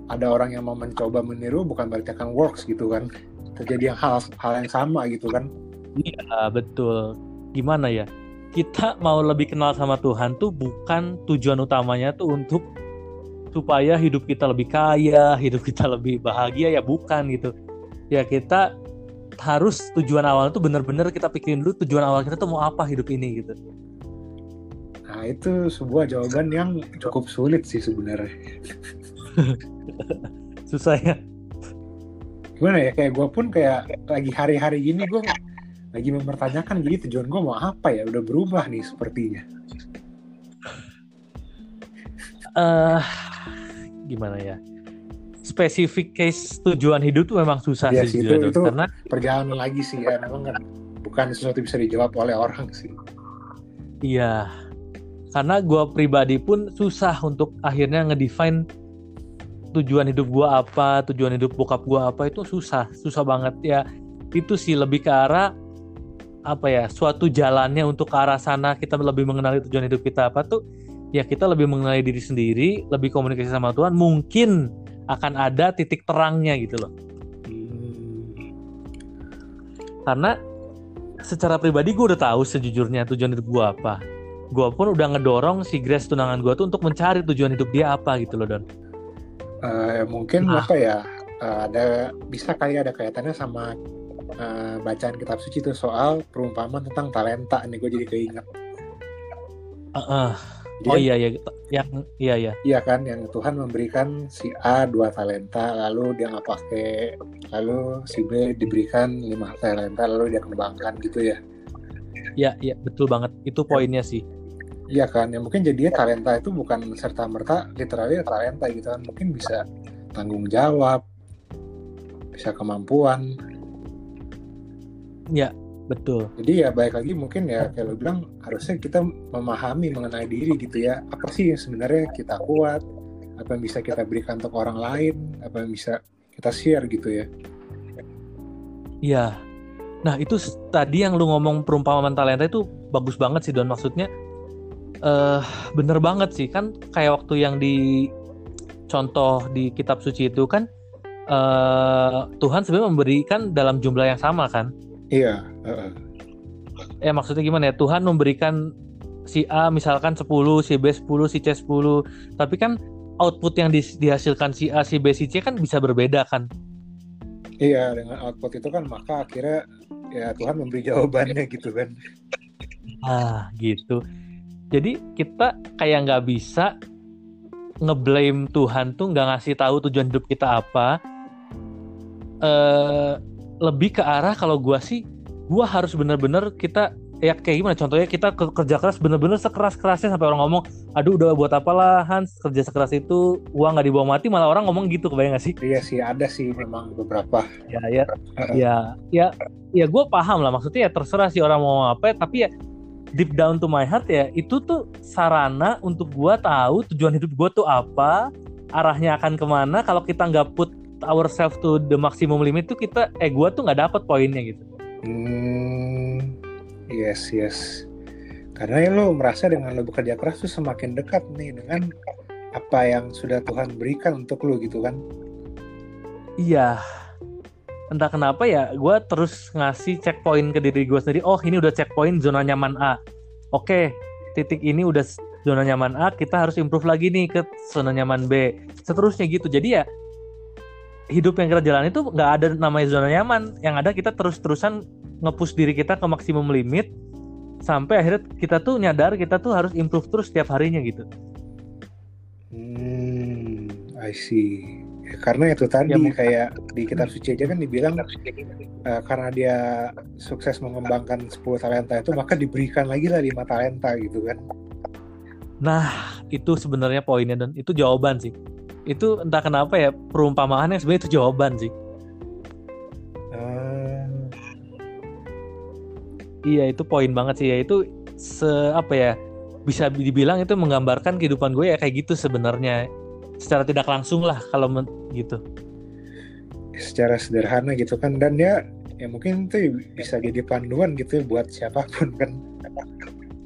Speaker 2: ada orang yang mau mencoba meniru bukan berarti akan works gitu kan terjadi yang hal hal yang sama gitu kan
Speaker 1: Iya betul. Gimana ya? Kita mau lebih kenal sama Tuhan tuh bukan tujuan utamanya tuh untuk supaya hidup kita lebih kaya, hidup kita lebih bahagia ya bukan gitu. Ya kita harus tujuan awal tuh bener-bener kita pikirin dulu tujuan awal kita tuh mau apa hidup ini gitu.
Speaker 2: nah itu sebuah jawaban yang cukup sulit sih sebenarnya
Speaker 1: Susah ya.
Speaker 2: gimana ya kayak gue pun kayak lagi hari-hari gini gue lagi mempertanyakan jadi tujuan gue mau apa ya udah berubah nih sepertinya
Speaker 1: eh gimana ya? Spesifik case tujuan hidup tuh memang susah
Speaker 2: Iya
Speaker 1: sih jujur,
Speaker 2: itu- itu-
Speaker 1: karena
Speaker 2: perjalanan lagi sih ya memang kan bukan sesuatu yang bisa dijawab oleh orang sih
Speaker 1: Iya, karena gue pribadi pun susah untuk akhirnya ngedefine tujuan hidup gue apa, tujuan hidup bokap gue apa itu susah, susah banget ya. Itu sih lebih ke arah apa ya, suatu jalannya untuk ke arah sana kita lebih mengenali tujuan hidup kita apa tuh ya kita lebih mengenali diri sendiri, lebih komunikasi sama Tuhan, mungkin akan ada titik terangnya gitu loh. Karena secara pribadi gue udah tahu sejujurnya tujuan hidup gue apa gue pun udah ngedorong si Grace tunangan gue tuh untuk mencari tujuan hidup dia apa gitu loh Don
Speaker 2: Eh, mungkin
Speaker 1: Nah.
Speaker 2: apa ya eh, ada bisa kali ada kaitannya sama eh, bacaan kitab suci itu soal perumpamaan tentang talenta nih gue jadi keinget
Speaker 1: Heeh. Oh
Speaker 2: kan,
Speaker 1: iya iya. Yang iya iya.
Speaker 2: Iya kan yang Tuhan memberikan si A dua talenta lalu dia nggak pakai lalu si B diberikan lima talenta lalu dia kembangkan gitu ya.
Speaker 1: Iya iya betul banget. Itu poinnya sih.
Speaker 2: Iya kan ya mungkin jadinya talenta itu bukan serta merta literally talenta gitu kan. Mungkin bisa tanggung jawab bisa kemampuan
Speaker 1: betul
Speaker 2: Jadi ya baik lagi mungkin ya kayak lo bilang harusnya kita memahami mengenai diri gitu ya. Apa sih yang sebenarnya kita kuat? Apa yang bisa kita berikan untuk orang lain? Apa yang bisa kita share gitu ya?
Speaker 1: iya nah itu tadi yang lu ngomong perumpamaan talenta itu bagus banget sih Don maksudnya eh bener banget sih kan kayak waktu yang di contoh di kitab suci itu kan eh Tuhan sebenarnya memberikan dalam jumlah yang sama kan
Speaker 2: Iya.
Speaker 1: Eh maksudnya gimana ya? Tuhan memberikan si A misalkan 10, si B 10, si C 10 tapi kan output yang di- dihasilkan si A, si B, si C kan bisa berbeda kan?
Speaker 2: Iya dengan output itu kan maka akhirnya ya Tuhan memberi jawabannya gitu kan.
Speaker 1: ah gitu. Jadi kita kayak nggak bisa ngeblame Tuhan tuh nggak ngasih tahu tujuan hidup kita apa. Eh lebih ke arah kalau gua sih gua harus bener-bener kita ya kayak gimana? Contohnya kita ke- kerja keras bener-bener sekeras kerasnya sampai orang ngomong aduh udah buat apalah Hans kerja sekeras itu uang nggak dibawa mati malah orang ngomong gitu kebayang gak sih?
Speaker 2: Iya sih ada sih memang beberapa.
Speaker 1: ya ya ya ya ya gue paham lah maksudnya ya terserah sih orang mau apa tapi ya deep down to my heart ya itu tuh sarana untuk gue tahu tujuan hidup gue tuh apa arahnya akan ke mana kalau kita nggak put ourselves to the maximum limit tuh kita eh gue tuh nggak dapet poinnya gitu
Speaker 2: Hmm, yes yes. Karena ya lo merasa dengan lo bekerja keras tuh semakin dekat nih dengan apa yang sudah Tuhan berikan untuk lo gitu kan.
Speaker 1: iya. Entah kenapa ya gue terus ngasih checkpoint ke diri gue sendiri. Oh ini udah checkpoint zona nyaman A. Oke titik ini udah zona nyaman A kita harus improve lagi nih ke zona nyaman B. Seterusnya gitu. Jadi ya hidup yang kita jalan itu nggak ada namanya zona nyaman yang ada kita terus-terusan ngepush diri kita ke maksimum limit sampai akhirnya kita tuh nyadar kita tuh harus improve terus setiap harinya gitu
Speaker 2: Hmm, I see. Ya, karena itu tadi
Speaker 1: Ya,
Speaker 2: kayak di kitab suci aja kan dibilang eh, karena dia sukses mengembangkan 10 talenta itu maka diberikan lagi lah 5 talenta gitu kan.
Speaker 1: Nah, itu sebenarnya poinnya dan itu jawaban sih. Itu entah kenapa ya perumpamaan yang sebenarnya itu jawaban sih.
Speaker 2: Eh,
Speaker 1: Iya, itu poin banget sih ya. Itu se apa ya? Bisa dibilang itu menggambarkan kehidupan gue ya kayak gitu sebenarnya. Secara tidak langsung lah kalau gitu.
Speaker 2: secara sederhana gitu kan dan ya ya mungkin itu bisa jadi panduan gitu ya buat siapa pun kan.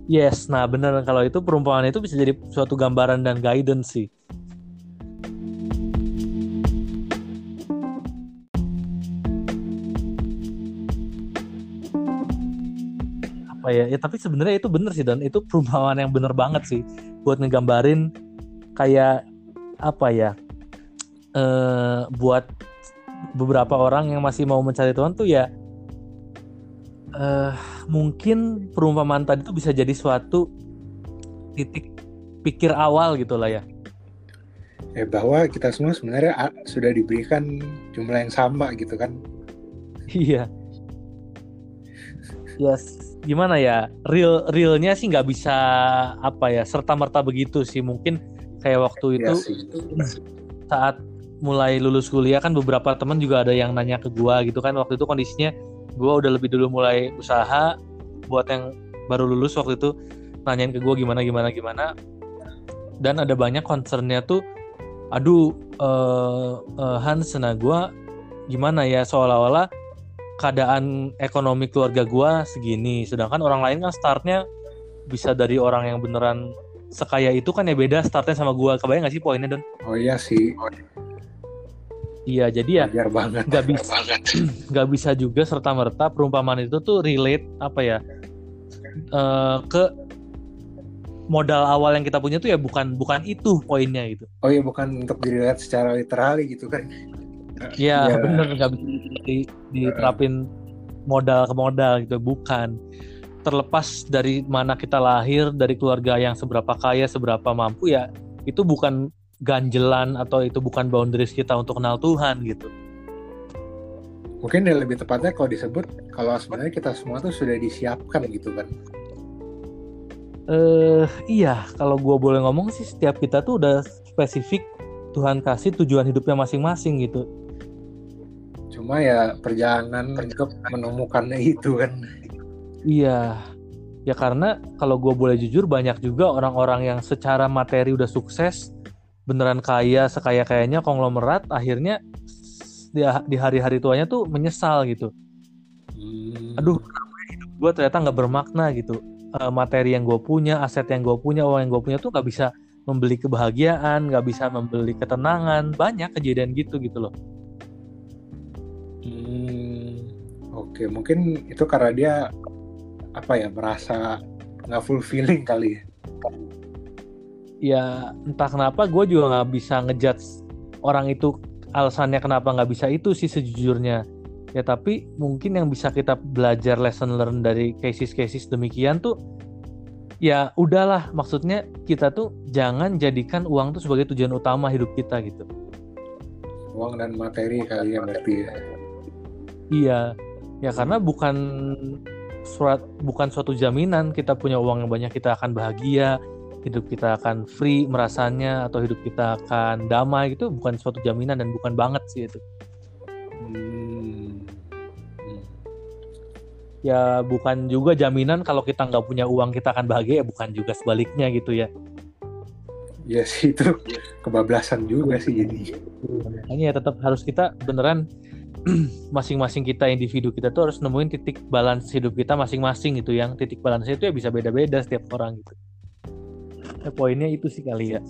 Speaker 1: Yes, nah bener kalau itu perumpamaan itu bisa jadi suatu gambaran dan guidance sih. Apa ya? Ya tapi sebenarnya itu bener sih dan itu perumpamaan yang bener banget sih buat ngegambarin kayak apa ya? eh buat beberapa orang yang masih mau mencari Tuhan tuh ya eh mungkin perumpamaan tadi tuh bisa jadi suatu titik pikir awal gitu lah ya.
Speaker 2: Ya bahwa kita semua sebenarnya a- sudah diberikan jumlah yang sama gitu kan.
Speaker 1: Iya. Yes, gimana ya? Real realnya sih nggak bisa apa ya serta merta begitu sih. Mungkin kayak waktu itu
Speaker 2: Iya sih.
Speaker 1: saat mulai lulus kuliah kan beberapa teman juga ada yang nanya ke gua gitu kan waktu itu kondisinya gua udah lebih dulu mulai usaha buat yang baru lulus waktu itu nanyain ke gua gimana gimana gimana dan ada banyak concernnya tuh aduh eh eh, Hans nah gua gimana ya seolah-olah keadaan ekonomi keluarga gua segini sedangkan orang lain kan startnya bisa dari orang yang beneran sekaya itu kan ya beda startnya sama gua kebayang gak sih poinnya Don?
Speaker 2: Oh iya sih.
Speaker 1: Iya jadi ya
Speaker 2: Wajar banget.
Speaker 1: nggak bisa nggak bisa juga serta merta perumpamaan itu tuh relate apa ya eh, ke modal awal yang kita punya tuh ya bukan bukan itu poinnya gitu.
Speaker 2: Oh iya bukan untuk dilihat secara literal gitu kan.
Speaker 1: Ya
Speaker 2: Iya.
Speaker 1: bener nggak bisa di- diterapin modal ke modal gitu bukan. Terlepas dari mana kita lahir dari keluarga yang seberapa kaya seberapa mampu ya itu bukan ganjelan atau itu bukan boundaries kita untuk kenal Tuhan gitu.
Speaker 2: Mungkin ya lebih tepatnya kalau disebut kalau sebenarnya kita semua tuh sudah disiapkan gitu kan.
Speaker 1: Eh iya, kalau gua boleh ngomong sih setiap kita tuh udah spesifik Tuhan kasih tujuan hidupnya masing-masing gitu.
Speaker 2: Cuma ya perjalanan untuk menemukannya itu kan.
Speaker 1: Iya. Ya karena kalau gua boleh jujur banyak juga orang-orang yang secara materi udah sukses, beneran kaya, sekaya-kayanya konglomerat, akhirnya di, di hari-hari tuanya tuh menyesal gitu.
Speaker 2: Hmm.
Speaker 1: Aduh, hidup gua ternyata nggak bermakna gitu. Eh, materi yang gue punya, aset yang gue punya, uang yang gue punya tuh nggak bisa membeli kebahagiaan, nggak bisa membeli ketenangan, banyak kejadian gitu gitu loh.
Speaker 2: Hmm, Oke, mungkin itu karena dia apa ya merasa nggak fulfilling kali ya.
Speaker 1: Ya entah kenapa gue juga nggak bisa ngejudge orang itu alasannya kenapa nggak bisa itu sih sejujurnya. Ya tapi mungkin yang bisa kita belajar lesson learn dari cases-cases demikian tuh ya udahlah maksudnya kita tuh jangan jadikan uang tuh sebagai tujuan utama hidup kita gitu.
Speaker 2: Uang dan materi kali ya berarti ya.
Speaker 1: Iya, ya karena bukan surat bukan suatu jaminan kita punya uang yang banyak kita akan bahagia, hidup kita akan free merasanya atau hidup kita akan damai gitu bukan suatu jaminan dan bukan banget sih itu.
Speaker 2: Hmm.
Speaker 1: Ya bukan juga jaminan kalau kita nggak punya uang kita akan bahagia ya bukan juga sebaliknya gitu ya.
Speaker 2: Ya sih itu kebablasan juga sih jadi.
Speaker 1: Makanya ya tetap harus kita beneran masing-masing kita individu kita tuh harus nemuin titik balance hidup kita masing-masing gitu yang titik balance itu ya bisa beda-beda setiap orang gitu. Ya, poinnya itu sih kali ya.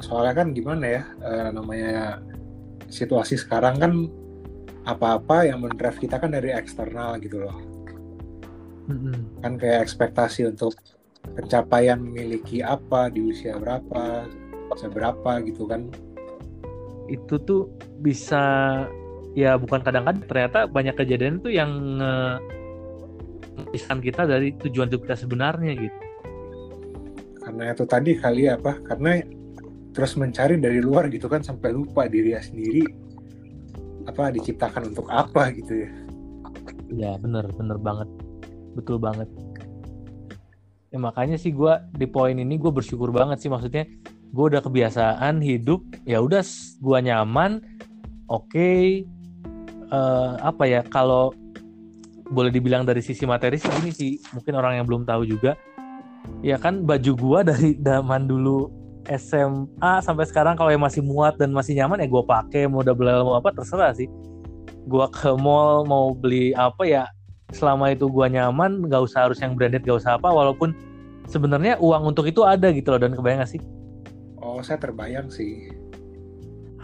Speaker 2: Soalnya kan gimana ya eh, namanya situasi sekarang kan apa-apa yang mendrive kita kan dari eksternal gitu loh
Speaker 1: Mm-mm.
Speaker 2: kan kayak ekspektasi untuk pencapaian memiliki apa di usia berapa seberapa gitu kan
Speaker 1: itu tuh bisa ya bukan kadang-kadang ternyata banyak kejadian tuh yang ngepisahkan kita dari tujuan hidup kita sebenarnya gitu.
Speaker 2: karena itu tadi kali ya, apa karena terus mencari dari luar gitu kan sampai lupa diri sendiri apa diciptakan untuk apa gitu ya
Speaker 1: Ya bener bener banget, betul banget. Ya makanya sih gue di poin ini gue bersyukur banget sih maksudnya gue udah kebiasaan hidup ya udah gue nyaman, oke. Eh, apa ya kalau boleh dibilang dari sisi materi sih gini sih mungkin orang yang belum tahu juga. Ya kan baju gua dari zaman dulu SMA sampai sekarang kalau yang masih muat dan masih nyaman ya gue pakai. Mau double mau apa terserah sih. Gua ke mall mau beli apa ya selama itu gua nyaman nggak usah harus yang branded gak usah apa walaupun sebenarnya uang untuk itu ada gitu loh. Dan kebayang gak sih
Speaker 2: oh saya terbayang sih.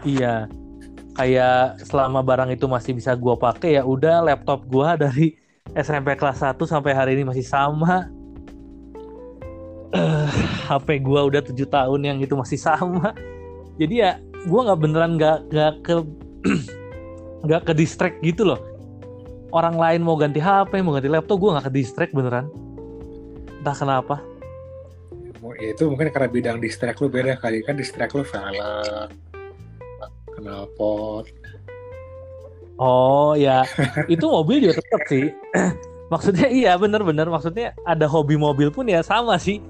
Speaker 1: Iya. Kayak selama barang itu masih bisa gua pakai ya udah laptop gua dari SMP kelas 1 sampai hari ini masih sama. Eh, HP gua udah tujuh tahun yang itu masih sama. Jadi ya gua nggak beneran nggak nggak ke nggak ke distract gitu loh. Orang lain mau ganti HP mau ganti laptop gua nggak ke distract beneran. Entah kenapa
Speaker 2: ya itu mungkin karena bidang distract lu beda kali kan distract lu film knalpot
Speaker 1: Oh ya, itu mobil juga tetap sih. maksudnya iya bener-bener. Maksudnya ada hobi mobil pun ya sama sih.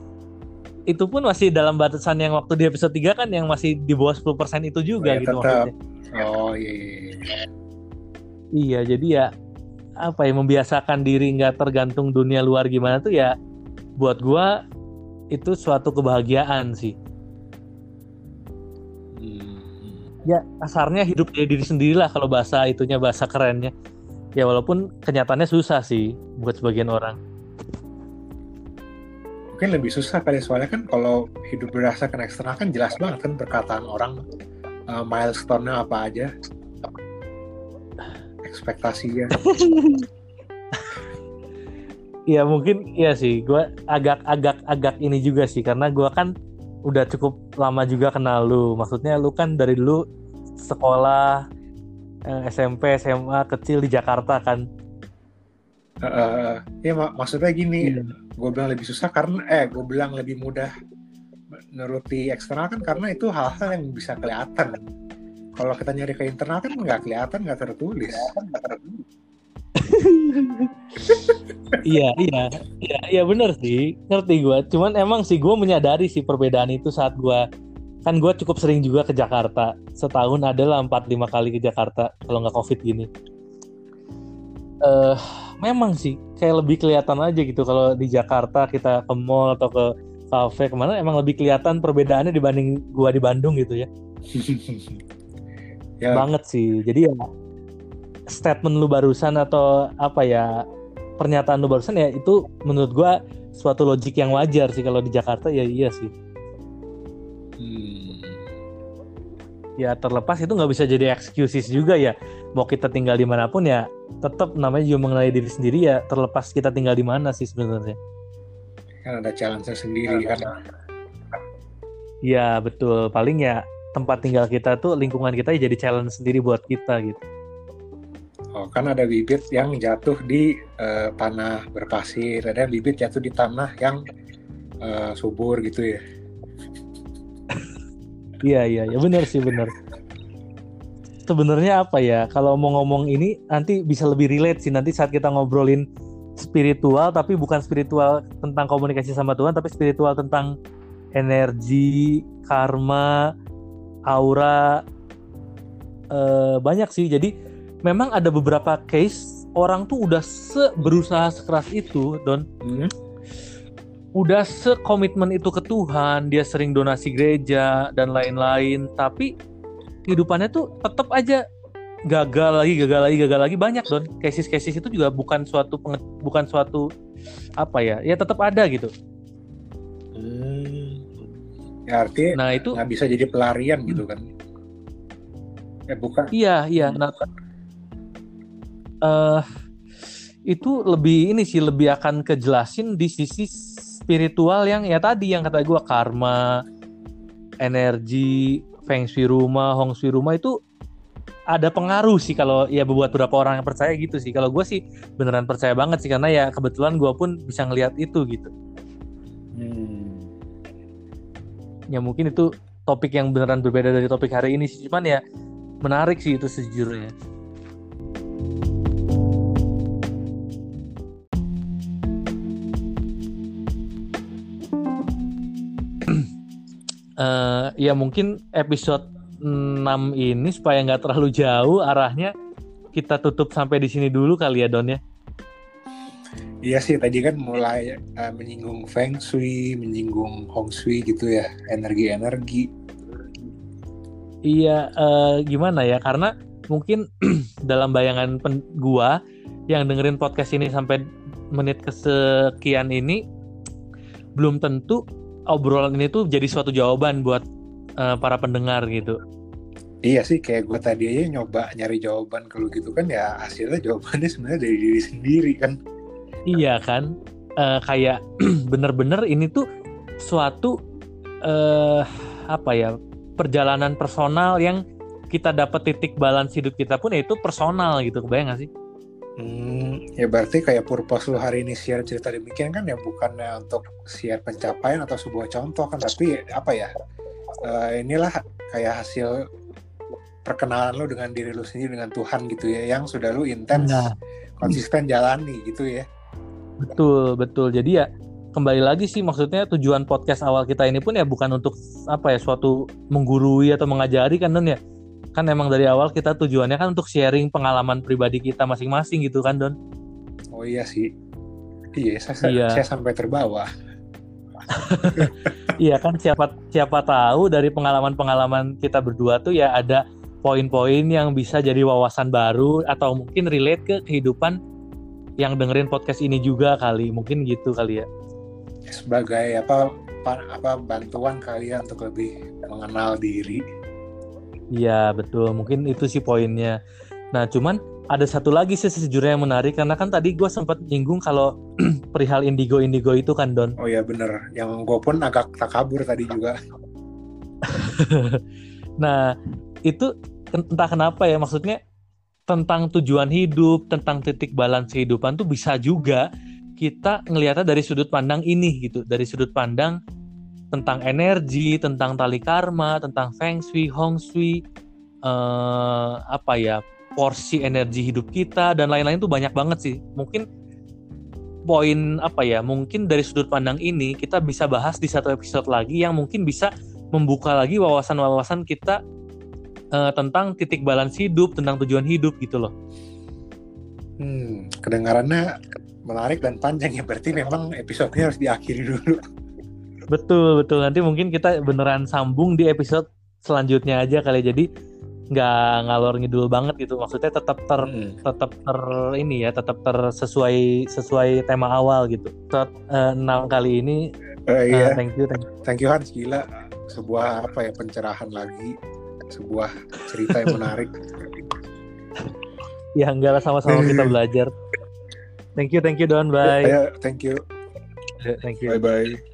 Speaker 1: Itu pun masih dalam batasan yang waktu di episode 3 kan yang masih di bawah 10% itu juga
Speaker 2: Oh, ya,
Speaker 1: gitu
Speaker 2: tetap.
Speaker 1: maksudnya.
Speaker 2: oh iya, iya, iya.
Speaker 1: Iya, jadi ya apa ya membiasakan diri nggak tergantung dunia luar gimana tuh ya buat gua itu suatu kebahagiaan sih.
Speaker 2: Hmm.
Speaker 1: Ya kasarnya hidup dari diri sendiri lah kalau bahasa itunya bahasa kerennya. Ya walaupun kenyataannya susah sih buat sebagian orang.
Speaker 2: mungkin lebih susah kali soalnya kan kalau hidup berdasarkan eksternal kan jelas banget kan perkataan orang uh, milestone-nya apa aja ekspektasinya
Speaker 1: Ya mungkin iya sih, gue agak-agak agak ini juga sih karena gue kan udah cukup lama juga kenal lu. Maksudnya lu kan dari dulu sekolah eh, SMP, SMA kecil di Jakarta kan.
Speaker 2: Eh, eh, ya mak- maksudnya gini
Speaker 1: Iya.
Speaker 2: gue bilang lebih susah karena eh gue bilang lebih mudah menuruti eksternal kan karena itu hal-hal yang bisa kelihatan kalau kita nyari ke internal kan nggak kelihatan nggak tertulis
Speaker 1: iya, iya, iya, iya bener sih, ngerti gue. Cuman emang sih gue menyadari sih perbedaan itu saat gue kan gue cukup sering juga ke Jakarta. Setahun adalah 4-5 kali ke Jakarta kalau nggak covid gini. Eh, memang sih kayak lebih kelihatan aja gitu kalau di Jakarta kita ke mall atau ke kafe ke mana emang lebih kelihatan perbedaannya dibanding gua di Bandung gitu ya.
Speaker 2: ya
Speaker 1: Banget sih. Jadi ya statement lu barusan atau apa ya pernyataan lu barusan ya itu menurut gua suatu logik yang wajar sih kalau di Jakarta ya iya sih.
Speaker 2: hmm,
Speaker 1: Ya terlepas itu nggak bisa jadi excuses juga ya. Mau kita tinggal di mana pun ya tetap namanya juga mengenai diri sendiri ya terlepas kita tinggal di mana sih sebenarnya.
Speaker 2: kan ada challenge sendiri kan
Speaker 1: Ya betul. Paling ya tempat tinggal kita tuh lingkungan kita ya jadi challenge sendiri buat kita gitu.
Speaker 2: Oh kan ada bibit yang jatuh di eh, tanah berpasir ada bibit jatuh di tanah yang eh, subur gitu ya
Speaker 1: Iya iya ya benar sih benar. Sebenarnya apa ya kalau mau ngomong ini nanti bisa lebih relate sih nanti saat kita ngobrolin spiritual tapi bukan spiritual tentang komunikasi sama Tuhan tapi spiritual tentang energi, karma, aura eh, banyak sih. Jadi memang ada beberapa case orang tuh udah se berusaha sekeras itu don
Speaker 2: Hmm?
Speaker 1: udah sekomitmen itu ke Tuhan, dia sering donasi gereja dan lain-lain, tapi kehidupannya tuh tetap aja gagal lagi, gagal lagi, gagal lagi banyak don. Cases-cases itu juga bukan suatu penge- bukan suatu apa ya, ya tetap ada gitu.
Speaker 2: Hmm. ya artinya
Speaker 1: Nah itu
Speaker 2: nggak bisa jadi pelarian gitu kan eh bukan
Speaker 1: iya iya. Nah, uh, itu lebih ini sih lebih akan kejelasin di sisi spiritual yang ya tadi yang kata gue karma, energi, feng shui rumah, hong shui rumah itu ada pengaruh sih kalau ya buat beberapa orang yang percaya gitu sih. Kalau gue sih beneran percaya banget sih karena ya kebetulan gue pun bisa ngelihat itu gitu. Hmm. Ya mungkin itu topik yang beneran berbeda dari topik hari ini sih. Cuman ya menarik sih itu sejujurnya. Uh, ya mungkin episode 6 ini supaya nggak terlalu jauh arahnya kita tutup sampai di sini dulu kali ya Don ya.
Speaker 2: Iya sih tadi kan mulai uh, menyinggung feng shui, menyinggung hong shui gitu ya, energi-energi.
Speaker 1: Iya, uh, gimana ya? Karena mungkin dalam bayangan pen gua yang dengerin podcast ini sampai menit kesekian ini belum tentu obrolan ini tuh jadi suatu jawaban buat uh, para pendengar gitu.
Speaker 2: Iya sih, kayak gue tadi aja nyoba nyari jawaban kalau gitu kan ya hasilnya jawabannya sebenarnya dari diri sendiri kan.
Speaker 1: Iya kan, uh, kayak bener-bener ini tuh suatu uh, apa ya perjalanan personal yang kita dapat titik balance hidup kita pun ya itu personal gitu, kebayang gak sih?
Speaker 2: Hmm, ya berarti kayak purpose lu hari ini share cerita demikian kan ya bukannya untuk share pencapaian atau sebuah contoh kan tapi apa ya uh, inilah kayak hasil perkenalan lu dengan diri lu sendiri dengan Tuhan gitu ya yang sudah lu intens nah. konsisten jalani gitu ya.
Speaker 1: Betul betul. Jadi ya kembali lagi sih maksudnya tujuan podcast awal kita ini pun ya bukan untuk apa ya suatu menggurui atau mengajari kan Don ya kan emang dari awal kita tujuannya kan untuk sharing pengalaman pribadi kita masing-masing gitu kan Don?
Speaker 2: Oh iya sih. Iya saya, iya. saya sampai terbawa.
Speaker 1: Iya kan siapa siapa tahu dari pengalaman-pengalaman kita berdua tuh ya ada poin-poin yang bisa jadi wawasan baru atau mungkin relate ke kehidupan yang dengerin podcast ini juga kali mungkin gitu kali ya.
Speaker 2: Sebagai apa apa bantuan kalian untuk lebih mengenal diri
Speaker 1: Iya betul, mungkin itu sih poinnya. Nah cuman ada satu lagi sih sejujurnya yang menarik karena kan tadi gue sempat nyinggung kalau perihal indigo indigo itu kan Don.
Speaker 2: Oh ya bener, yang gue pun agak tak kabur tadi juga.
Speaker 1: nah itu entah kenapa ya maksudnya tentang tujuan hidup, tentang titik balance kehidupan tuh bisa juga kita ngelihatnya dari sudut pandang ini gitu, dari sudut pandang tentang energi, tentang tali karma, tentang feng shui, hong shui, uh, apa ya porsi energi hidup kita dan lain-lain tuh banyak banget sih. Mungkin poin apa ya? Mungkin dari sudut pandang ini kita bisa bahas di satu episode lagi yang mungkin bisa membuka lagi wawasan-wawasan kita uh, tentang titik balance hidup, tentang tujuan hidup gitu loh.
Speaker 2: Hmm, kedengarannya menarik dan panjang ya. Berarti memang episodenya harus diakhiri dulu.
Speaker 1: Betul betul. Nanti mungkin kita beneran sambung di episode selanjutnya aja kali. Jadi nggak ngalor ngidul banget gitu. Maksudnya tetap ter hmm. tetap ter ini ya tetap ter sesuai sesuai tema awal gitu. Episode uh, enam kali ini
Speaker 2: uh, iya. Uh, thank you thank you. Thank you Hans. Gila. Sebuah apa ya pencerahan lagi. Sebuah cerita yang menarik.
Speaker 1: Ya enggak lah sama-sama kita belajar. Thank you thank you Don. Bye.
Speaker 2: Yeah, thank you.
Speaker 1: Thank you.
Speaker 2: Bye bye